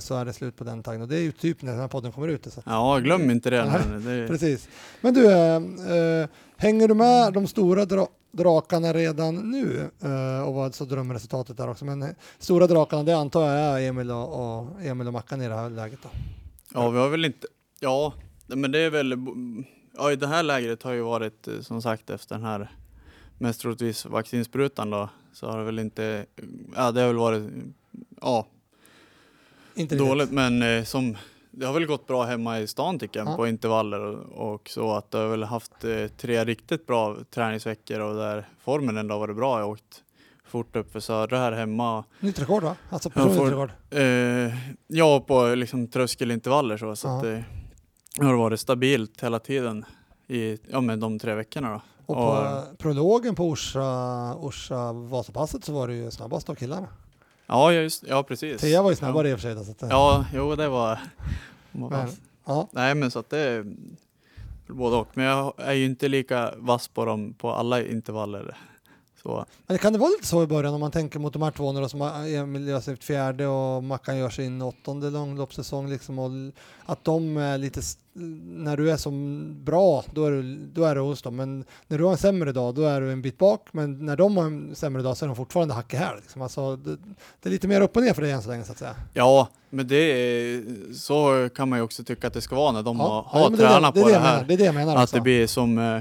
så är det slut på den taggen och det är ju typ när den här podden kommer ut. Så Ja, glöm inte det. Nej, det Precis. Men du, eh, eh, hänger du med de stora dra drakarna redan nu? Eh, och vad så drömresultatet där också. Men eh, stora drakarna, det antar jag är Emil och, och, Emil och Mackan i det här läget då. ja, vi har väl inte... Ja, men det är väl... ja, i det här lägret har ju varit eh, som sagt efter den här mest troligtvis vaccinsprutan då så har det väl inte, ja det har väl varit, ja Inte dåligt men eh, som det har väl gått bra hemma i stan tycker jag Ja. på intervaller och, och så att det har väl haft eh, tre riktigt bra träningsveckor och där formen ändå har varit bra. Jag har åkt fort upp för södra här hemma. Nytt rekord va? Alltså Jag personligt rekord. Eh, jag på liksom tröskelintervaller så, så Ja. att det har varit stabilt hela tiden i ja, men de tre veckorna då. Och på Och- eh, prologen på Orsa, Orsa Vasapasset så var det ju snabbast av killarna. Ja, just, ja precis. Thea var ju snabbare i och för sig. då, Så att, eh, Ja, jo det var... Men, ja, Nej men så att det både och. Men jag är ju inte lika vass på dem på alla intervaller. Så, Men kan det vara lite så i början om man tänker mot de här två nu då, som har- Emil gör sitt fjärde och Mackan gör sin åttonde långloppssäsong liksom och att de är lite, när du är som bra då är, du, då är du hos dem men när du har en sämre dag då är du en bit bak men när de har en sämre dag så är de fortfarande hack i häl. Liksom. Alltså, det, det är lite mer upp och ner för dig än så länge så att säga. ja, men det är, så kan man ju också tycka att det ska vara när de har, har det är tränat på det det här. Det är det jag menar Att också. det blir som eh,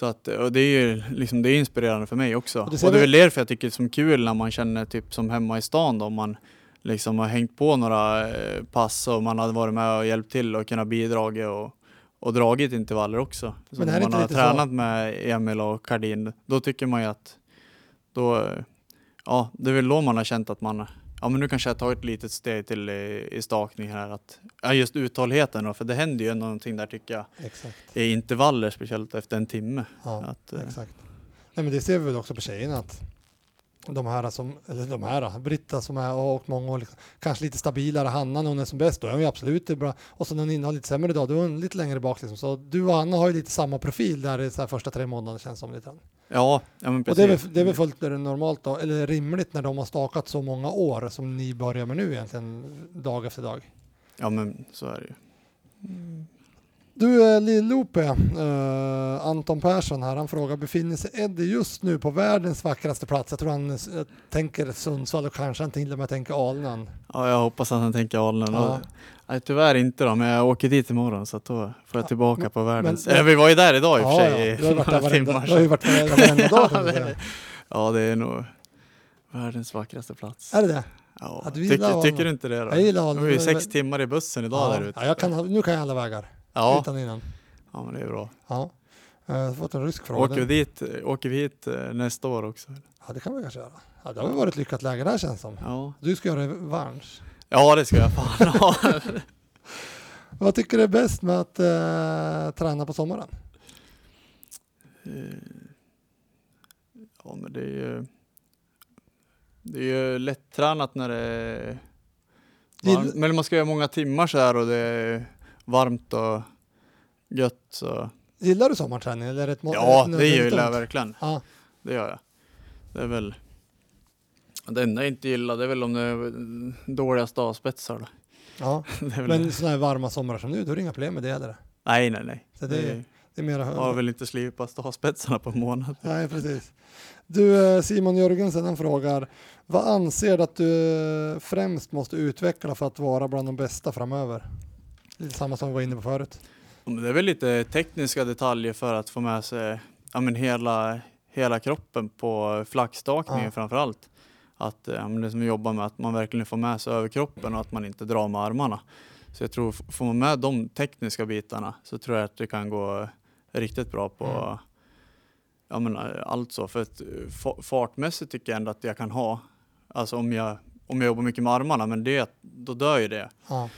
så att, och det är ju liksom, det är inspirerande för mig också. Och Och det det, ser är väl därför jag tycker det är som kul när man känner typ som hemma i stan då, om man liksom har hängt på några eh, pass och man har varit med och hjälpt till och kunnat bidragit och, och dragit intervaller också. Men Som det man har lite så? tränat med Emil och Kardin, då tycker man ju att då, ja, det är väl då man har känt att man Ja men nu kanske jag tagit ett litet steg till i, i stakning här. Att, ja just uthålligheten då, för det händer ju någonting där tycker jag Exakt. i intervaller, speciellt efter en timme. Ja. Att, eh, Exakt. Nej, men det ser vi väl också på tjejerna att de här som, eller de här, Britta som är och många år, liksom, kanske lite stabilare, Hanna när hon är som bäst, då är hon ju absolut det bra. Och så när hon har lite sämre dag, då är hon lite längre bak liksom. Så du och Hanna har ju lite samma profil där i så första tre månaderna känns som lite. grann. Ja, ja men Och precis. det är, väl, det är väl fullt normalt då, eller rimligt när de har stakat så många år som ni börjar med nu egentligen, dag efter dag. Ja men så är det ju. Du eh, Lill-Lope, eh, Anton Persson här, han frågar befinner sig Eddie just nu på världens vackraste plats? Jag tror han eh, tänker Sundsvall och kanske han till och med tänker Alnan. Ja, jag hoppas att han tänker Alnen. Ja. Ja. Nej, tyvärr inte då, men jag åker dit imorgon så att då får jag Ja, tillbaka men- på världens... men- Eller vi var ju där idag i och för sig ja, i du har ju varit där några varenda, timmar. du har ju så- varit där varenda dag. ja, det, ja, det är nog världens vackraste plats. Är det det? Ja, Ja, du tycker, tycker du inte det då? Jag gillar Det Alnen. var ju men- sex timmar i bussen idag ja, där ute. ja, kan, Nu kan jag alla vägar, ja. utan innan. ja, men det är bra. Ja. Jag har fått en rysk fråga. Åker vi, dit, åker vi hit eh, nästa år också? Ja, det kan vi kanske göra. Ja, det har varit ett lyckat läge där känns som. Ja, Du ska göra revansch. ja det ska jag fan ha. Vad tycker du är bäst med att eh, träna på sommaren? Eh, Ja, men det är ju... Det är ju lättränat när det är. Gill- Men man ska göra många timmar så här och det är varmt och gött så... Gillar du sommarträning? Eller är det ett Ja, det gillar jag verkligen. Ja, Det gör jag. Det är väl... Det enda jag inte gillar det är väl om det är dåliga stavspetsar då. ja. Är men sådana här varma somrar som nu, då är det inga problem med det heller. Nej, nej, nej. Så det, Det det är mera har väl inte slipat stavspetsarna på en månad. Nej, precis. Du eh, Simon Jörgensen han frågar, vad anser du att du eh, främst måste utveckla för att vara bland de bästa framöver? Lite samma som vi var inne på förut. Det är väl lite tekniska detaljer för att få med sig ja, men hela, hela kroppen på flackstakningen Ja. framför allt. Att ja, men det som vi jobbar med, att man verkligen får med sig överkroppen och att man inte drar med armarna. Så jag tror, får man med de tekniska bitarna så tror jag att det kan gå riktigt bra på Mm. ja, men, eh, allt så. För att eh, fa- fartmässigt tycker jag ändå att jag kan ha, alltså om jag, om jag jobbar mycket med armarna, men det, då dör ju det. Ja.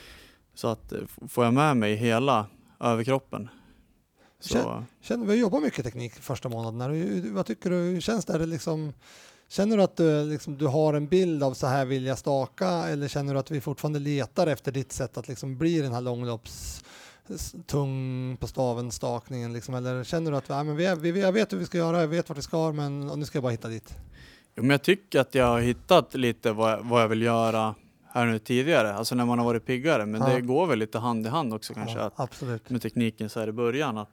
Så att eh, får jag med mig hela överkroppen så Kän- Känner, vi har jobbat mycket teknik första månaderna. Hur- Vad tycker du, hur känns det? Liksom, känner du att du, liksom, du har en bild av så här vill jag staka eller känner du att vi fortfarande letar efter ditt sätt att liksom bli den här långlopps tung på staven stakningen liksom, eller känner du att ja, men vi, är, vi, jag vet hur vi ska göra, jag vet vart vi ska men nu ska jag bara hitta dit. Jo, men jag tycker att jag har hittat lite vad jag, vad jag vill göra här nu tidigare, alltså när man har varit piggare. Men Ja. det går väl lite hand i hand också kanske Ja, att, med tekniken så här i början. Att,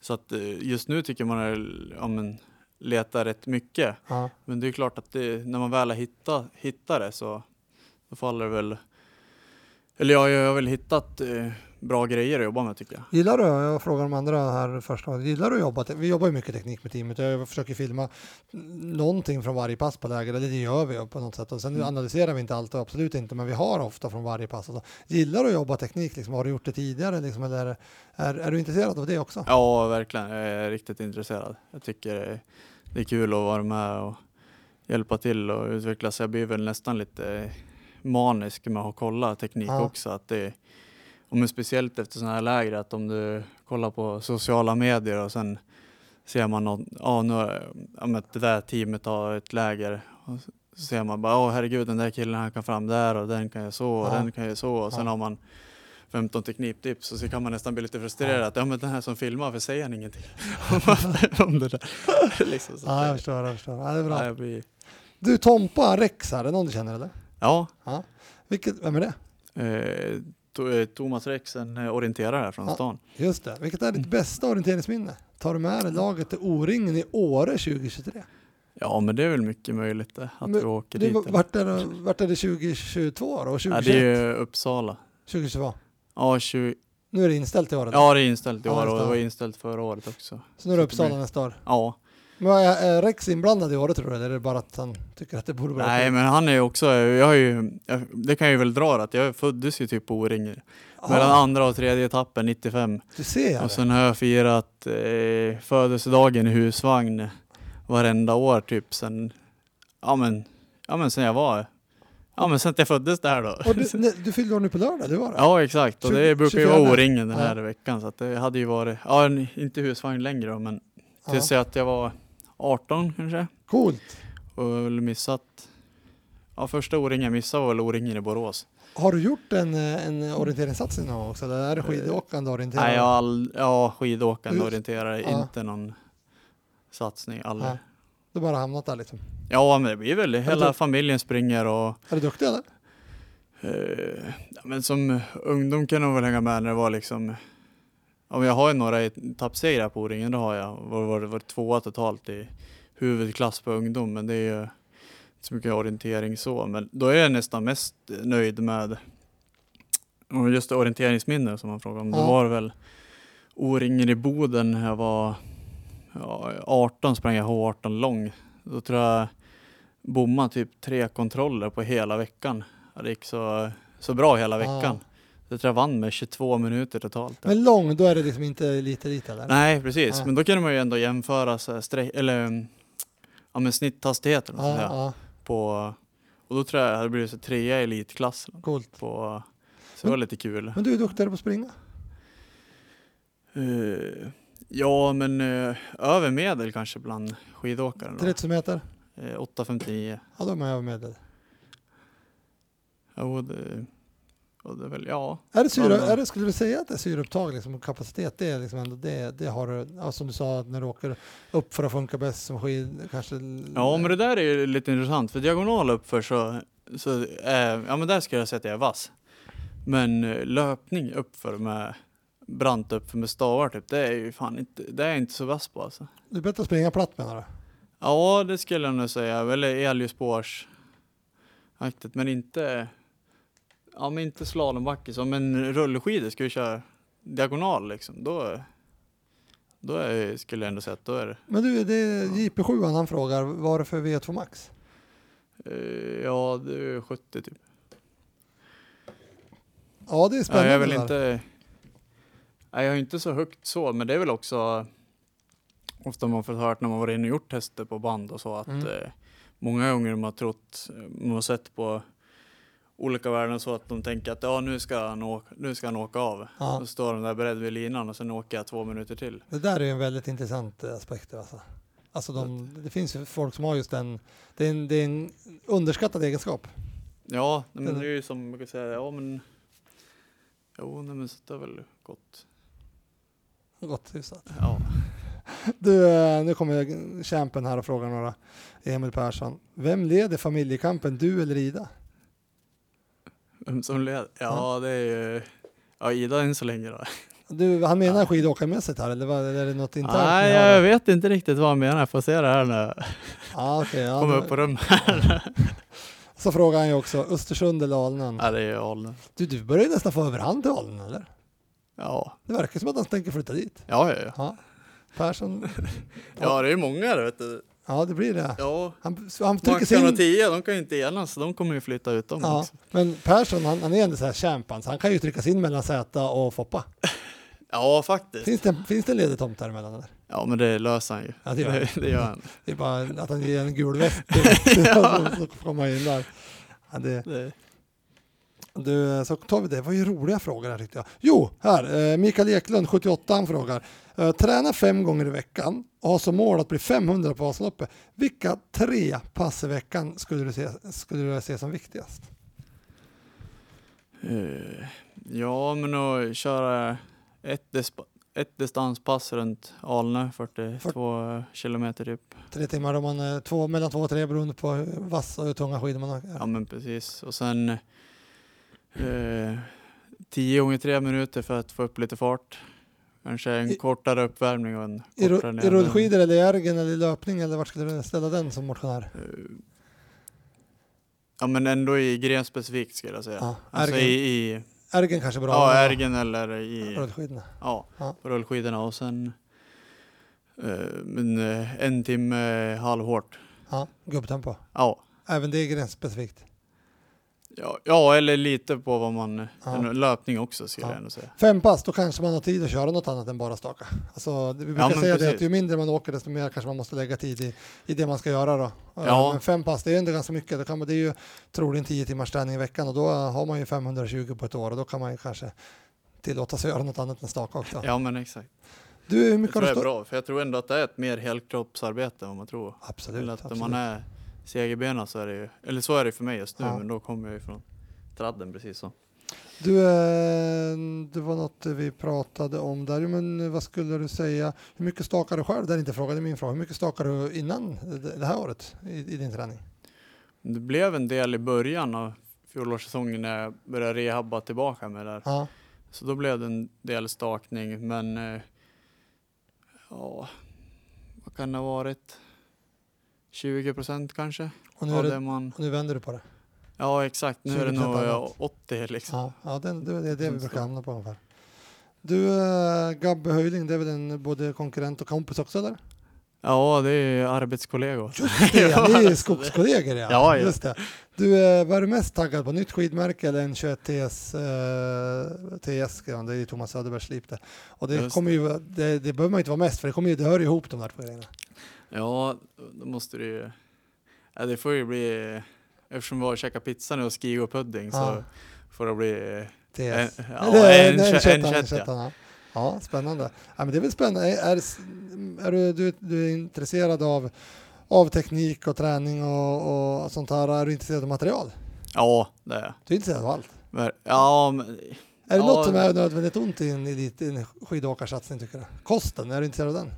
så att eh, just nu tycker man är, ja, men, letar rätt mycket. Ja. Men det är klart att det, när man väl har hittat, hittat det så faller det väl... Eller ja, jag har väl hittat eh, bra grejer att jobba med tycker jag. Gillar du, jag frågar de andra här först, gillar du att jobba? Vi jobbar ju mycket teknik med teamet. Jag försöker filma någonting från varje pass på läger, eller det gör vi på något sätt. Och sen Mm. analyserar vi inte allt, absolut inte, men vi har ofta från varje pass. Och så. Gillar du att jobba teknik? Liksom? Har du gjort det tidigare? Liksom, eller är, är, är du intresserad av det också? Ja, verkligen. Jag är riktigt intresserad. Jag tycker det är kul att vara med och hjälpa till och utvecklas. Jag blir väl nästan lite manisk med att kolla teknik Ja. också. Att det, och men speciellt efter sådana här läger, att om du kollar på sociala medier och sen ser man något, ja, nu, ja det där teamet har ett läger. Och så ser man bara, åh herregud den där killen han kan fram där och den kan jag så och Ja. den kan jag så. Och sen Ja. har man 15 tekniktips och så kan man nästan bli lite frustrerad. Att, ja men den här som filmar, varför säger han ingenting om det där? liksom, så Ja, jag att, förstår. Jag förstår. Ja, det är ja, bra. jag blir, Du, Tompa Rex är det någon du känner eller? ja Vilket, vem är det? eh, Thomas Rex, en eh, orienterare här från Ja. stan. Just det. Vilket är ditt bästa orienteringsminne? Tar du med dig laget till O-ringen i Åre 2023? Ja men det är väl mycket möjligt det, att Men vi åker dit. vart, är det, vart är det 2022 då? Och Ja, 2021? det är Uppsala. 2022? Ja, 20, Nu är det inställt i år? ja det är inställt i Ja, år just och det. var inställt förra året också. Så nu är det Uppsala nästa år? Ja, Men är, är Rex inblandad i Åre tror du? Eller är det bara att han tycker att det borde vara nej men han är ju också, jag har ju, jag, det kan jag ju väl dra att jag föddes ju typ på O-ring. Mellan andra och tredje etappen 95. Du ser Och det. sen har jag firat eh, födelsedagen i husvagn varenda år typ sen, ja men, ja men sen jag var, ja men sen jag föddes där då. Och du, nej, du fyllde år nu på lördag, du var det? Ja exakt, och det 20 brukar ju 24. vara O-ringen den Ja. här veckan så att det hade ju varit, ja inte husvagn längre då men tills Ja. jag att jag var 18 kanske Coolt. och missat, ja första O-ringen jag missade var väl O-ringen i Borås. Har du gjort en, eh, en orienteringssatsning någon gång också? Eller är det skidåkande orienterare? Nej jag all, ja skidåkande orienterare, Ja. inte någon satsning aldrig. Nej. Du bara hamnat där liksom. Ja men det blir väl, hela familjen springer och Är du duktig eller? eh, ja, men som ungdom kan man väl hänga med när det var liksom Ja, jag har ju några etappsegrar på O-ringen, det har jag. Var, var, var tvåa totalt i huvudklass på ungdom, men det är ju inte så mycket orientering så. Men då är jag nästan mest nöjd med just det, orienteringsminne som man frågar om. Ja. Då var det väl O-ringen i Boden när jag var ja, 18 sprang jag H18 lång. Då tror jag bommade typ tre kontroller på hela veckan. Det gick så, så bra hela veckan. Ja. Jag tror jag vann med 22 minuter totalt. Men lång, då är det liksom inte lite lite eller? Nej, precis. Nej. Men då kan man ju ändå jämföra så här, stre- eller, mm, ja, men snitthastigheten Ja, sådär, ja, på och då tror jag jag hade blivit så trea i elitklass. coolt. På, så det var lite kul. Men du är duktigare på att springa? Eh, ja, men uh, över medel kanske bland skidåkare. då. 30 meter? Eh, 8.59. Ja, då är man över medel. Jo, det, och det är väl, ja. Är det syre, är det, skulle du säga att det är syreupptag liksom, och kapacitet? Det är liksom ändå det, det har du, ja, som du sa, när du åker upp för att funka bäst som skid, kanske? Ja, men det där är ju lite intressant. För diagonal uppför så, så eh, ja men där skulle jag säga att jag är vass. Men eh, löpning uppför med brant uppför med stavar typ, det är ju fan inte, det är jag inte så vass på alltså. Du är bättre att springa platt menar du? Ja, det skulle jag nog säga. Eller elljusspårsaktigt, men inte, ja men inte slalombacke så, men rullskidor ska vi köra diagonal liksom, då, då är, skulle jag ändå säga att då är det Men du, det är JP7 han frågar, vad är det för V2 Max? eh, ja, det är 70 typ. Ja, det är Ja, spännande. jag är väl inte... Nej, jag har inte så högt så, men det är väl också ofta man får hört när man varit inne och gjort tester på band och så att Mm. eh, många gånger de har trott, man har sett på olika värden så att de tänker att ja, nu ska han åka, nu ska han åka av. Ja. Då står de där beredd vid linan och sen åker jag två minuter till. Det där är ju en väldigt intressant eh, aspekt. Alltså. Alltså de, det finns ju folk som har just den, det är en, det är en underskattad egenskap. Ja, men Den- det är ju som man kan säga, ja men Jo, nej, men så det har väl gått. Gott hyfsat. Ja. Du, eh, nu kommer kämpen här och frågar några. Emil Persson. Vem leder familjekampen, du eller Ida? Vem som leder? Ja, det är ju ja, Ida än så länge då. Du, han menar skidåkarmässigt här eller, vad, eller är det något internt? Nej, jag vet inte riktigt vad han menar. Jag får se det här jag Ja, okej. ja, kommer men- upp på rummet. Så frågar han ju också, Östersund eller Alnön? Ja, det är Alnö. Du, du börjar ju nästan få överhand till Alnön eller? Ja, Det verkar som att han tänker flytta dit. ja, ja. ja. Ja. Persson, Ja, det är ju många där vet du. Ja det blir det. Ja, Han, han trycker och sin... Tio, de kan ju inte enas, de kommer ju flytta ut dem Ja, också. men Persson han, han är ändå så här champion, så han kan ju trycka sin mellan Zäta och Foppa. Ja, faktiskt. Finns det, finns det en ledig tomt däremellan? Eller? Ja, men det löser han ju. Ja, det gör han. det, det gör han. Det är bara att han ger en gul väst så, så kommer han in där. Ja, det, Det, du, så tar vi det. Det var ju roliga frågor här tyckte jag. Jo, här. Eh, Mikael Eklund, 78, han frågar. Eh, träna fem gånger i veckan och har som mål att bli 500 på Vasaloppet. Vilka tre pass i veckan skulle du se, skulle du se som viktigast? eh, ja, men att köra ett, ett distanspass runt Alnö, 42 kilometer typ. Tre timmar om man två, mellan två och tre beroende på hur vass och hur tunga skidor man har. Ja, men precis. Och sen eh, 10 gånger tre minuter för att få upp lite fart. Kanske en I- kortare uppvärmning och en I, kortare ru- I rullskidor eller i ergen eller i löpning eller vart skulle du ställa den som motionär? Eh, Ja men ändå i gren specifikt skulle jag säga. Ja, alltså i, i Ergen kanske bra. ja, ergen eller i Rullskidorna. ja, Ja. på rullskidorna och sen eh, men, eh, en timme halvhårt. Ja, gubbtempo. Ja. Även det är gränsspecifikt. Ja, ja, eller lite på vad man... Ja. Löpning också skulle Ja. jag ändå säga. Fem pass, då kanske man har tid att köra något annat än bara staka. Alltså, vi brukar säga det precis. att ju mindre man åker desto mer kanske man måste lägga tid i, i det man ska göra då. Ja. Men fem pass, det är ändå ganska mycket. Då kan man, det är ju troligen 10 timmars träning i veckan och då har man ju 520 på ett år och då kan man ju kanske tillåta sig göra något annat än staka också. Ja men exakt. Du, hur Det mycket tror jag du är stå- bra, för jag tror ändå att det är ett mer helkroppsarbete än vad man tror. Absolut. eller att absolut. man är segerbena så är det ju, eller så är det för mig just nu, Ja. men då kommer jag ju från tradden precis så. Du, eh, det var något vi pratade om där, men vad skulle du säga? Hur mycket stakar du själv? Det är inte frågan, det är min fråga. Hur mycket stakar du innan det här året i, i din träning? Det blev en del i början av fjolårssäsongen när jag började rehabba tillbaka med det där. Ja, Så då blev det en del stakning, men eh, ja, vad kan det ha varit? 20 procent kanske och nu, av det, det man... och nu vänder du på det. Ja exakt, nu är det 20% nog ja, annat. 80 liksom. Ja, ja det, det, det är det vi Som brukar hamna på ungefär. Du, äh, Gabbe Höjling, det är väl en både konkurrent och kompis också eller? Ja, det är arbetskollegor. Det är, ni är skogskollegor ja. Ja, ja. Just det. Du, äh, vad är du mest taggad på? Nytt skidmärke eller en 21 TS? Äh, TS det är ju Thomas Söderbergs slip det. Och det Just kommer ju, det, det behöver man inte vara mest för det, kommer ju, det hör ju ihop de där två grejerna. Ja, då måste det ju... Ja, det får ju bli... Eftersom vi har käkat pizza nu och ski och pudding så Ja. får det bli... En, ja, en, en kött, ja. ja. Spännande. Ja, men det är väl spännande. Är, är, du, du, du är intresserad av, av teknik och träning och, och sånt här? Är du intresserad av material? Ja, det är jag. Du är intresserad av allt? Men- Ja, men, Är det Ja. något som är nödvändigt ont i en, elit, i en skidåkarsatsning tycker du? Kosten, är du intresserad av den?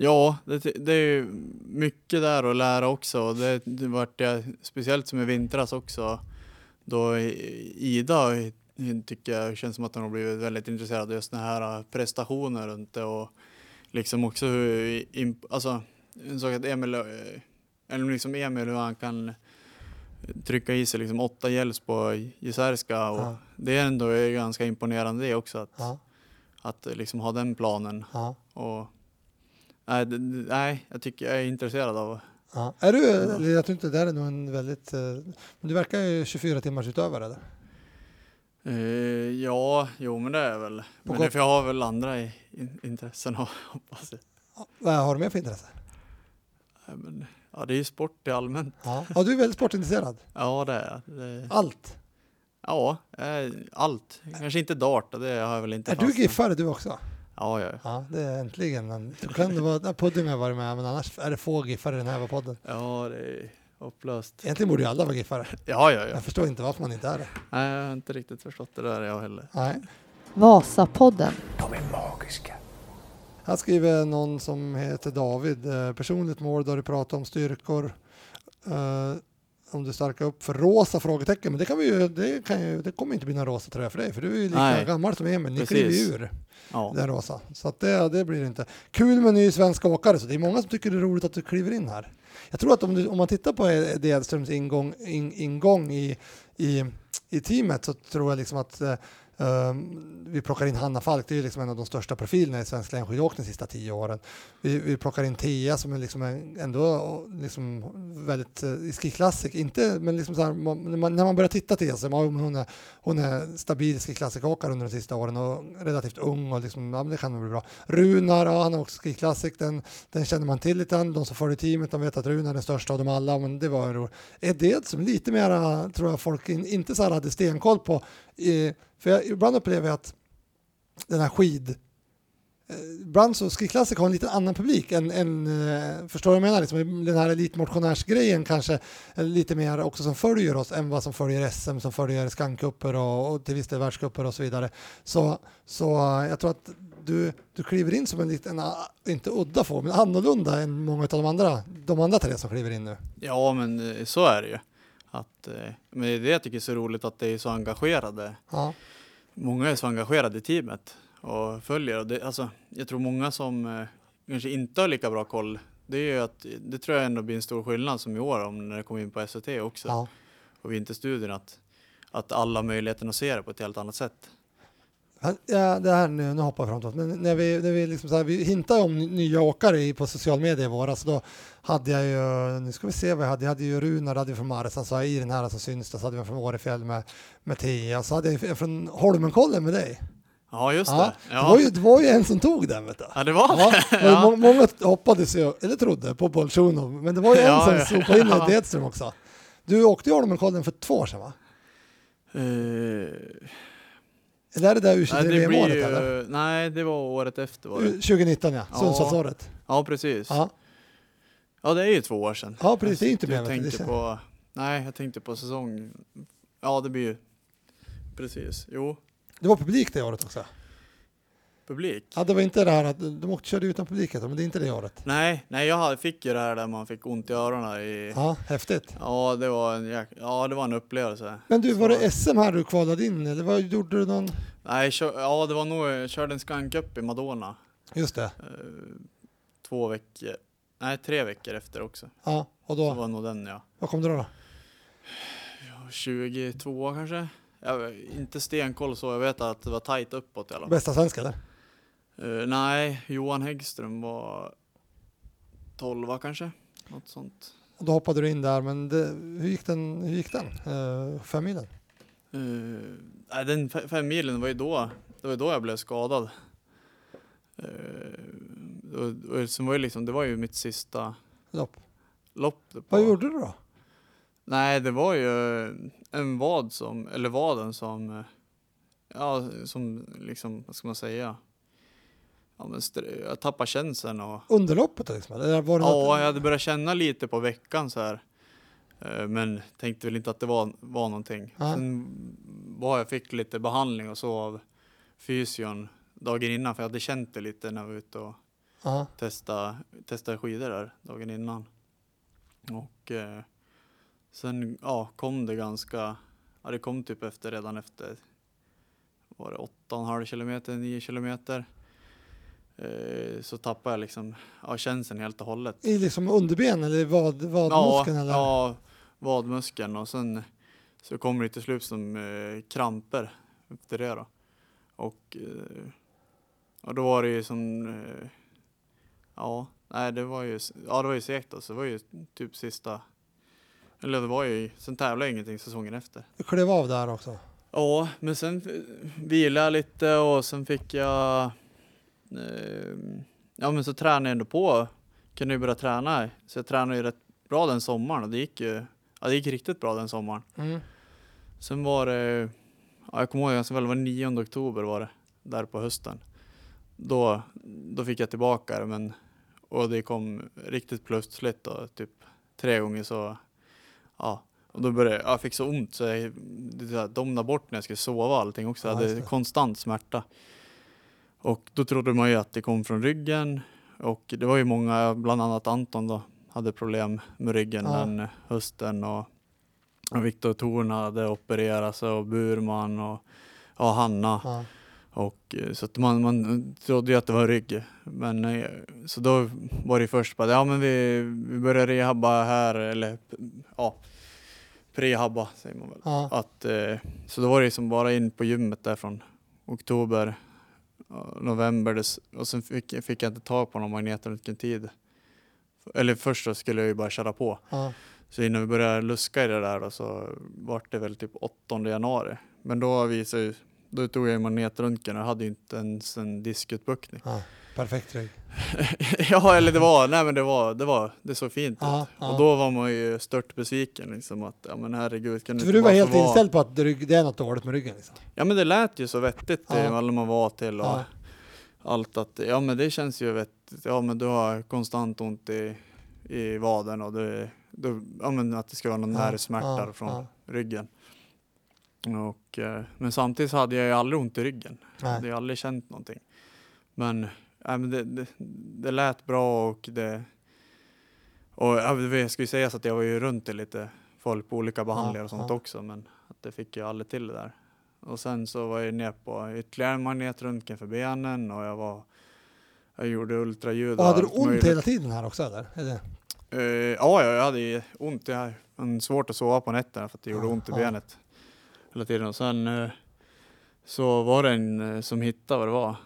Ja det, det är mycket där att lära också. Det, det vart jag, speciellt som i vintras också, då i- Ida tycker jag känns som att hon har blivit väldigt intresserad av just den här prestationer runt det och liksom också hur, alltså en sak att Emil, eh, eller liksom Emil hur han kan trycka i sig liksom åtta gälls på Jesärska och Ja. det är ändå ganska imponerande det också att, Ja, att liksom ha den planen ja, och nej, det, nej, jag tycker jag är intresserad av ja. Är du, jag tror inte det där är nog en väldigt, eh, men du verkar ju 24 timmars utövare eller? eh, ja, jo men det är väl. Men gott- det, för jag har väl andra i, in, intressen hoppas jag. Ja, Vad har du mer för intresse? Nej, Men, ja, det är ju sport i allmänt. Ja, ja du är väldigt sportintresserad. Ja, det är det. Allt. Ja, eh, allt. Kanske inte dart, det har jag väl inte Är du fastnat. giffare du också? Ja, ja, Ja, det är äntligen. Men du kan det vara, Pudding har varit med, men annars är det få giffare i den här podden. ja, det är hopplöst. Egentligen borde ju alla vara giffare. Ja, ja, ja. Jag förstår inte varför man inte är det. Nej, jag har inte riktigt förstått det där jag heller. Nej. Vasapodden. De är magiska. Här skriver någon som heter David. Eh, personligt mål där du pratar om styrkor. Om du starkar upp för rosa frågetecken. Men det, kan vi ju, det, kan ju, det kommer inte bli någon rosa tröja för dig. För du är ju lika Nej. gammal som Emil. Ni kliver ur Ja, den rosa. Så att det, det blir det inte. Kul med ny svensk åkare. Så det är många som tycker det är roligt att du kliver in här. Jag tror att om, du, om man tittar på Eddie Edströms ingång, in, ingång i, i, i teamet så tror jag liksom att eh, Um, vi plockar in Hanna Falk, det är liksom en av de största profilerna i svensk längdskidåkning de sista tio åren. Vi, vi plockar in Thea som är liksom en, ändå liksom väldigt uh, i skiklassik, inte men liksom så här, man, när man börjar titta till så man, hon, är, hon är stabil skiklassikåkare under de sista åren och relativt ung och liksom, ja, det kan nog bli bra. Runar, ja, han har också skiklassik, den, den känner man till lite grann. De som följer teamet, de vet att Runar är den största av dem alla, men det var en Är det som lite mera, tror jag folk in, inte så här hade stenkoll på, för jag, ibland upplever jag att den här skid eh, Ibland så skidklassiker har en lite annan publik än, än eh, förstår du vad jag menar? Liksom, den här elitmotionärsgrejen kanske lite mer också som följer oss än vad som följer SM, som följer skankupper och, och till viss del världscuper och så vidare. Så, så jag tror att du, du kliver in som en liten, ah, inte udda form, men annorlunda än många av de andra, de andra tre som kliver in nu. Ja, men eh, så är det ju. Att, men det är det jag tycker är så roligt att det är så engagerade. Ja många är så engagerade i teamet och följer. Och det, alltså, jag tror många som eh, kanske inte har lika bra koll, det är att det tror jag ändå blir en stor skillnad som i år om när det kommer in på SVT också ja. och vinterstudien att, att alla har möjligheten att se det på ett helt annat sätt. Ja, det här, nu, nu hoppar jag framåt, men när vi, när vi, liksom så här, vi hintade om nya åkare på social media i våras, då hade jag ju, nu ska vi se vad jag hade, jag hade ju Runar hade från Marsan, så i den här som syns det, så hade jag från Årefjäll med, med Tia, så hade jag från Holmenkollen med dig. Ja, just det. Ja. Det, var ju, det var ju en som tog den, vet du. Ja, det var det. Ja, ja. Många hoppades ju, eller trodde, på Bolsjunov, men det var ju en ja, som ja. sopade in ja. Edström också. Du åkte ju Holmenkollen för två år sedan, va? Uh... Är det där U23-VM-året eller? Nej, det var året efter. Var det. 2019 ja, Sundsvallsåret. Ja, precis. Ja. ja, det är ju två år sedan. Ja, precis. Det är inte mer. Tänkte på, nej, jag tänkte på säsong. Ja, det blir ju, precis, jo. Det var publik det året också? Publik? Ja, det var inte det här att de åkte, körde utan publik, men det är inte det året. Nej, nej, jag fick ju det här där man fick ont i öronen. I, ja, häftigt. Ja, det var en, ja, det var en upplevelse. Men du, var det SM här du kvalade in eller vad gjorde du någon? Nej, kör, ja det var nog, jag körde en skankup i Madonna. Just det. Eh, två veckor, nej tre veckor efter också. Ja, och då? Så var nog den ja. Vad kom du då? då? 22 kanske. Jag, inte stenkoll så, jag vet att det var tajt uppåt i alla fall. Bästa svenska eller? Uh, nej, Johan Häggström var 12 kanske, något sånt. Och då hoppade du in där, men det, hur gick den, hur gick den? Uh, fem milen? Uh, nej, den fem milen var ju då, det var då jag blev skadad. Uh, och, och sen var ju liksom, det var ju mitt sista lopp. lopp Vad gjorde du då? Nej, det var ju en vad som, eller vaden som, ja, som liksom, vad ska man säga? Ja, men jag tappade känseln och... Under loppet liksom? Eller var det ja, något... jag hade börjat känna lite på veckan så här. Eh, men tänkte väl inte att det var, var någonting. Ja. Sen var jag fick lite behandling och så av fysion dagen innan, för jag hade känt det lite när jag var ute och ja. testade, testade skidor där dagen innan. Och eh, sen ja, kom det ganska, ja det kom typ efter redan efter, var det 8,5 kilometer, 9 kilometer. Eh, så tappade jag liksom ja, känseln helt och hållet. I liksom underben eller vad, vadmuskeln? Ja, eller? ja, vadmuskeln och sen så kommer det till slut som eh, kramper efter det då. Och, eh, och då var det ju som, eh, ja, nej det var ju, ja det var ju segt alltså. Det var ju typ sista, eller det var ju, sen tävlade jag ingenting säsongen efter. Du klev av där också? Ja, men sen vilade jag lite och sen fick jag ja men så tränade jag ändå på, kunde ju börja träna. Så jag tränade ju rätt bra den sommaren och det gick ju, ja det gick riktigt bra den sommaren. Mm. Sen var det, ja, jag kommer ihåg ganska väl, det var 9 oktober var det, där på hösten. Då, då fick jag tillbaka det men, och det kom riktigt plötsligt då, typ tre gånger så, ja. Och då började jag, jag fick så ont så jag det domnade bort när jag skulle sova allting också. Jag hade konstant smärta. Och då trodde man ju att det kom från ryggen och det var ju många, bland annat Anton då, hade problem med ryggen ja. den hösten och, och Viktor Thorn hade opererats och Burman och, och Hanna. Ja. Och, eh, så att man, man trodde ju att det var rygg. Men, eh, så då var det först bara, ja men vi, vi börjar rehabba här, eller ja, prehabba säger man väl. Ja. Att, eh, så då var det liksom bara in på gymmet där från oktober, ja, november dess, och sen fick, fick jag inte tag på någon magnetröntgentid. Eller först så skulle jag ju bara köra på. Ja. Så innan vi började luska i det där då, så var det väl typ 8 januari. Men då visade ju, då tog jag ju magnetröntgen och hade ju inte ens en diskutbuktning. Ja. Perfekt rygg. ja, eller det var, nej men det var, det var, det såg fint Ja, ut. ja. Och då var man ju stört besviken liksom att, ja men herregud, kan du För du var helt vara- inställd på att rygg, det är något dåligt med ryggen liksom. Ja men det lät ju så vettigt Ja. ja. alla man var till och Ja. allt att, ja men det känns ju vettigt. Ja men du har konstant ont i, i vaden och det, du, ja men att det ska vara någon Ja, nervsmärta från ryggen. Och, eh, men samtidigt hade jag ju aldrig ont i ryggen. Jag Nej. hade ju aldrig känt någonting. Men, ja, men det, det, det lät bra och det och ja, det ska ju sägas att jag var ju runt till lite folk på olika behandlingar och sånt också men att det fick jag aldrig till det där. Och sen så var jag ner på ytterligare en magnetröntgen för benen och jag var jag gjorde ultraljud Och hade du ont möjligt. hela tiden här också eller? eller? Eh, ja, jag hade ont. Jag hade svårt att sova på nätterna för att det gjorde ont i benet hela tiden. Och sen eh, så var det en eh, som hittade vad det var.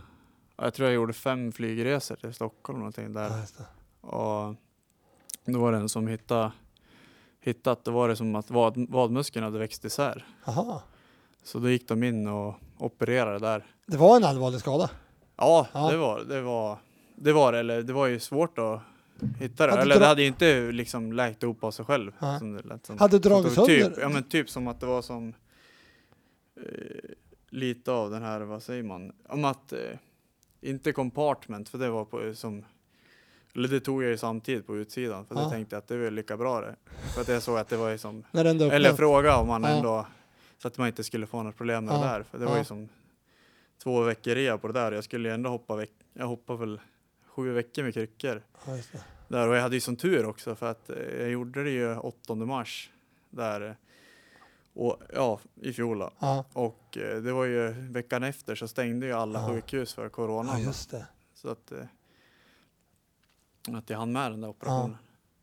Ja, Jag tror jag gjorde fem flygresor till Stockholm någonting där. Det. Och då var det en som hittade, hittat, det var det som att vad, vadmuskeln hade växt isär. Jaha. Så då gick de in och opererade där. Det var en allvarlig skada. Ja, Ja. det var det. Var, det var det, eller det var ju svårt att hitta det. Hade eller det hade ju inte liksom läkt ihop av sig själv. Som det lät som. Hade Så dragit det var sönder- Typ, ja men typ som att det var som eh, lite av den här, vad säger man, om att eh, inte compartment, för det var på som eller det tog jag ju samtidigt på utsidan, för Ja. det tänkte jag att det var lika bra det. För att jag såg att det var ju som, eller fråga om man Ja. ändå, så att man inte skulle få något problem med Ja. det där. För det var ju som två veckor rea på det där, jag skulle ju ändå hoppa veck, jag hoppade väl sju veckor med kryckor. Där, och jag hade ju sån tur också för att eh, jag gjorde det ju 8 mars där och, ja, i fjol. Ja. Och eh, det var ju veckan efter så stängde ju alla Ja. sjukhus för corona. ja, just det. Så att, eh, att jag hann med den där operationen.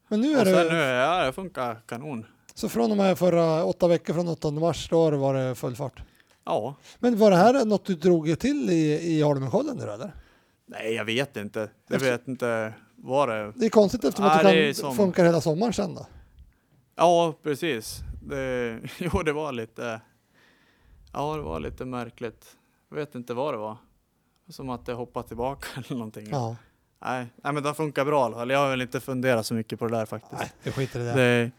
Men nu Och är sen det, nu, ja det funkar kanon. så från och med förra åtta veckor från 8 mars, då har det full fart. Ja, Men var det här något du drog till i, i Holmenkollen nu eller? nej jag vet inte. Jag vet inte vad det Det är konstigt eftersom att Ja, det kan som- funka hela sommaren sen då. Ja, precis. Det, jo, det var lite, ja det var lite märkligt. Jag vet inte vad det var. Som att det hoppade tillbaka eller någonting. Ja, Nej, nej, men det funkar bra i alla fall. Jag har väl inte funderat så mycket på det där faktiskt. nej, vi skiter i det. Det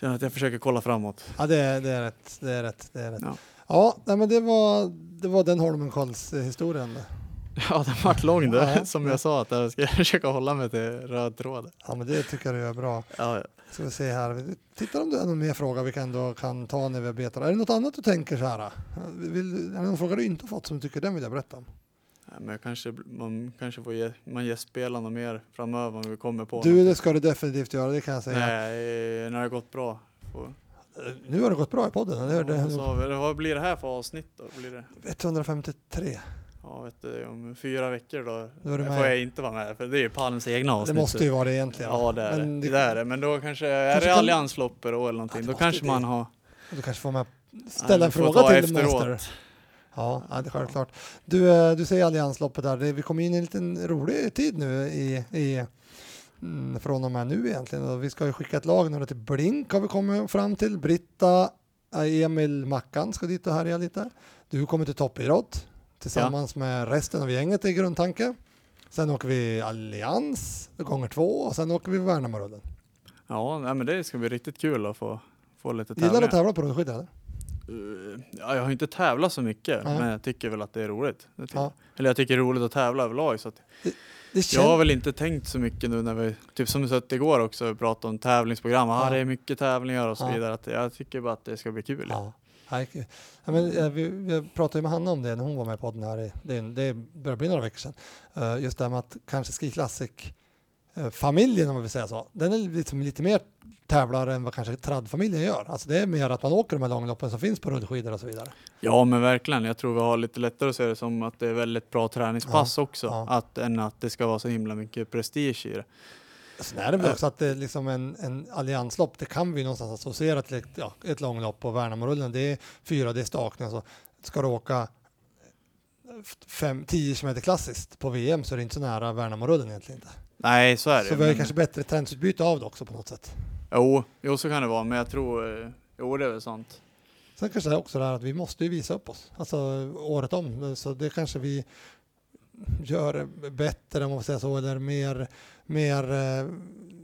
känner att jag försöker kolla framåt. Ja, det, är- det är rätt. Det är rätt. Det är rätt. Ja. Ja, nej, men det var, det var den Holmenkolls-historien. Ja, den vart lång det. Ja. Som jag sa, att jag ska försöka hålla mig till röd tråd. Ja, men det tycker jag du gör bra. Ja, ja. Ska vi se här. Vi tittar om det är någon mer fråga vi kan, då, kan ta när vi betar. Är det något annat du tänker så här? Vill, är det någon fråga du inte har fått som du tycker den vill jag berätta om? Nej, men kanske, man kanske får ge, man gästspela något mer framöver om vi kommer på Du, något. det ska du definitivt göra, det kan jag säga. Nej, när det har gått bra. Får- Nu har det gått bra i podden. eller? Ja, det, så, vad blir det här för avsnitt då? Blir det, 153. Ja, vet du, om fyra veckor då, Då får jag inte vara med för det är ju Palms egna Det avsnitt. måste ju vara det egentligen. Ja det är Men det. det är det. Men då kanske, är det då eller någonting, det då kanske det. man har Du kanske får Ja, ställa en fråga till efteråt. Monster. Ja, ja, det är självklart. Du, eh, du säger alliansloppet där. Det- Vi kommer in i en liten rolig tid nu i, i mm, från och med nu egentligen. Och vi ska ju skicka ett lag nu till Blink har vi kommit fram till. Britta, eh, Emil, Mackan ska dit och härja lite. Du kommer till toppidrott tillsammans med resten av gänget i grundtanke. Sen åker vi Allians gånger två och sen åker vi Värnamorullen. Ja, nej, men det ska bli riktigt kul att få, få lite Gillar du tävlingar. att tävla på rullskidor? eller? Uh, ja, jag har inte tävlat så mycket, Nej. men jag tycker väl att det är roligt. Det Ja. Eller jag tycker det är roligt att tävla överlag. Så Det känns... jag har väl inte tänkt så mycket nu när vi, typ som vi sett igår också, vi pratade om tävlingsprogram. Ja. Ja. det är mycket tävlingar och så Ja. vidare. Att jag tycker bara att det ska bli kul. Ja. Nej. Ja, men, eh, vi, vi pratade med Hanna om det när hon var med på podden här. i- Det, det börjar bli några veckor sedan. Eh, just det här med att kanske Ski Classic-familjen, om man vill säga så, den är liksom lite mer tävlare än vad kanske traddfamiljen gör. Alltså det är mer att man åker de här långloppen som finns på rullskidor och så vidare. Ja men verkligen, jag tror vi har lite lättare att se det som att det är väldigt bra träningspass också. ja. Att, än att det ska vara så himla mycket prestige i det. Sen är det väl också att det är liksom en, en allianslopp, det kan vi någonstans associera till ett, ja, ett långlopp på Värnamorullen. Det är fyra, det är stakning. Alltså, ska du åka 10 km klassiskt på VM så är det inte så nära Värnamorullen egentligen inte. Nej, så är det. Så vi har men- kanske bättre träningsutbyte av det också på något sätt. Jo, jo, så kan det vara, men jag tror, eh, jo det är väl sant. Sen kanske det är också det här att vi måste ju visa upp oss, alltså året om. Så det kanske vi gör bättre om man får säga så, eller mer, mer eh,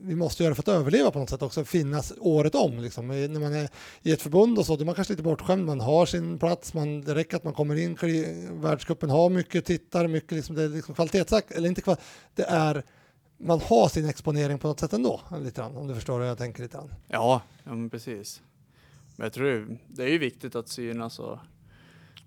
vi måste göra för att överleva på något sätt också, finnas året om. Liksom. När man är i ett förbund och så, då är man kanske lite bortskämd, man har sin plats, man, det räcker att man kommer in, världscupen har mycket tittare, mycket liksom, det är liksom eller inte kval, det är man har sin exponering på något sätt ändå, lite grann, om du förstår hur jag tänker lite grann. Ja, ja men precis. Men jag tror det är ju viktigt att synas och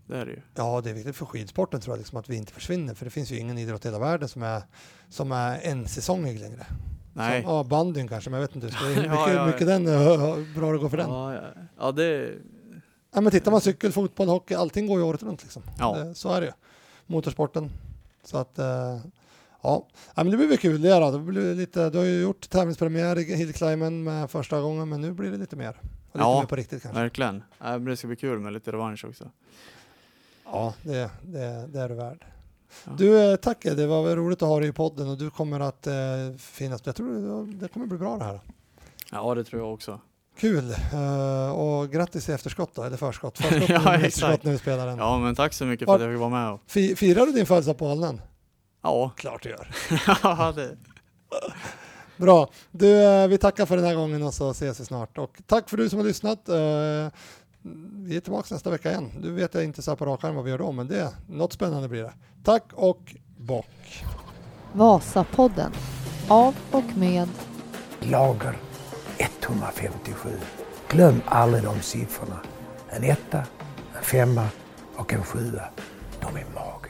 det är det ju. Ja, det är viktigt för skidsporten tror jag, liksom, att vi inte försvinner. För det finns ju ingen idrott i hela världen som är, som är en säsongig längre. Nej. Som, ja, bandyn kanske, men jag vet inte. Det är mycket, Ja, ja, mycket den, hur bra det går för den. Ja, ja. ja det, Ja, men tittar man cykel, fotboll, hockey, allting går ju året runt. Liksom. Ja. Det, så är det ju. Motorsporten. Så att, eh, ja. ja, men det blir väl kul. Det, då. det blir lite, du har ju gjort tävlingspremiär i Hillclimben med första gången, men nu blir det lite mer. Och lite Ja. mer på riktigt kanske. verkligen. Det ska bli kul med lite revansch också. Ja, det, det, det är du värd. Ja. Du, eh, tack det var roligt att ha dig i podden och du kommer att eh, finnas. Jag tror det- kommer bli bra det här. Ja, det tror jag också. Kul eh, och grattis i efterskott då, eller förskott. Förskott Ja, efterskott när vi spelar den. Ja, men tack så mycket för att jag fick vara med. Och, Fi, firar du din födelsedag på Alnen? ja, Klart du gör. ja det, Bra. Du, eh, vi tackar för den här gången och så ses vi snart. Och tack för du som har lyssnat. Vi är tillbaka nästa vecka igen. Du vet jag inte så här på rak arm vad vi gör då, men det, något spännande blir det. Tack och bock. Vasapodden. Av och med Lager 157. Glöm aldrig de siffrorna. En etta, en femma och en sjua. De är magiska.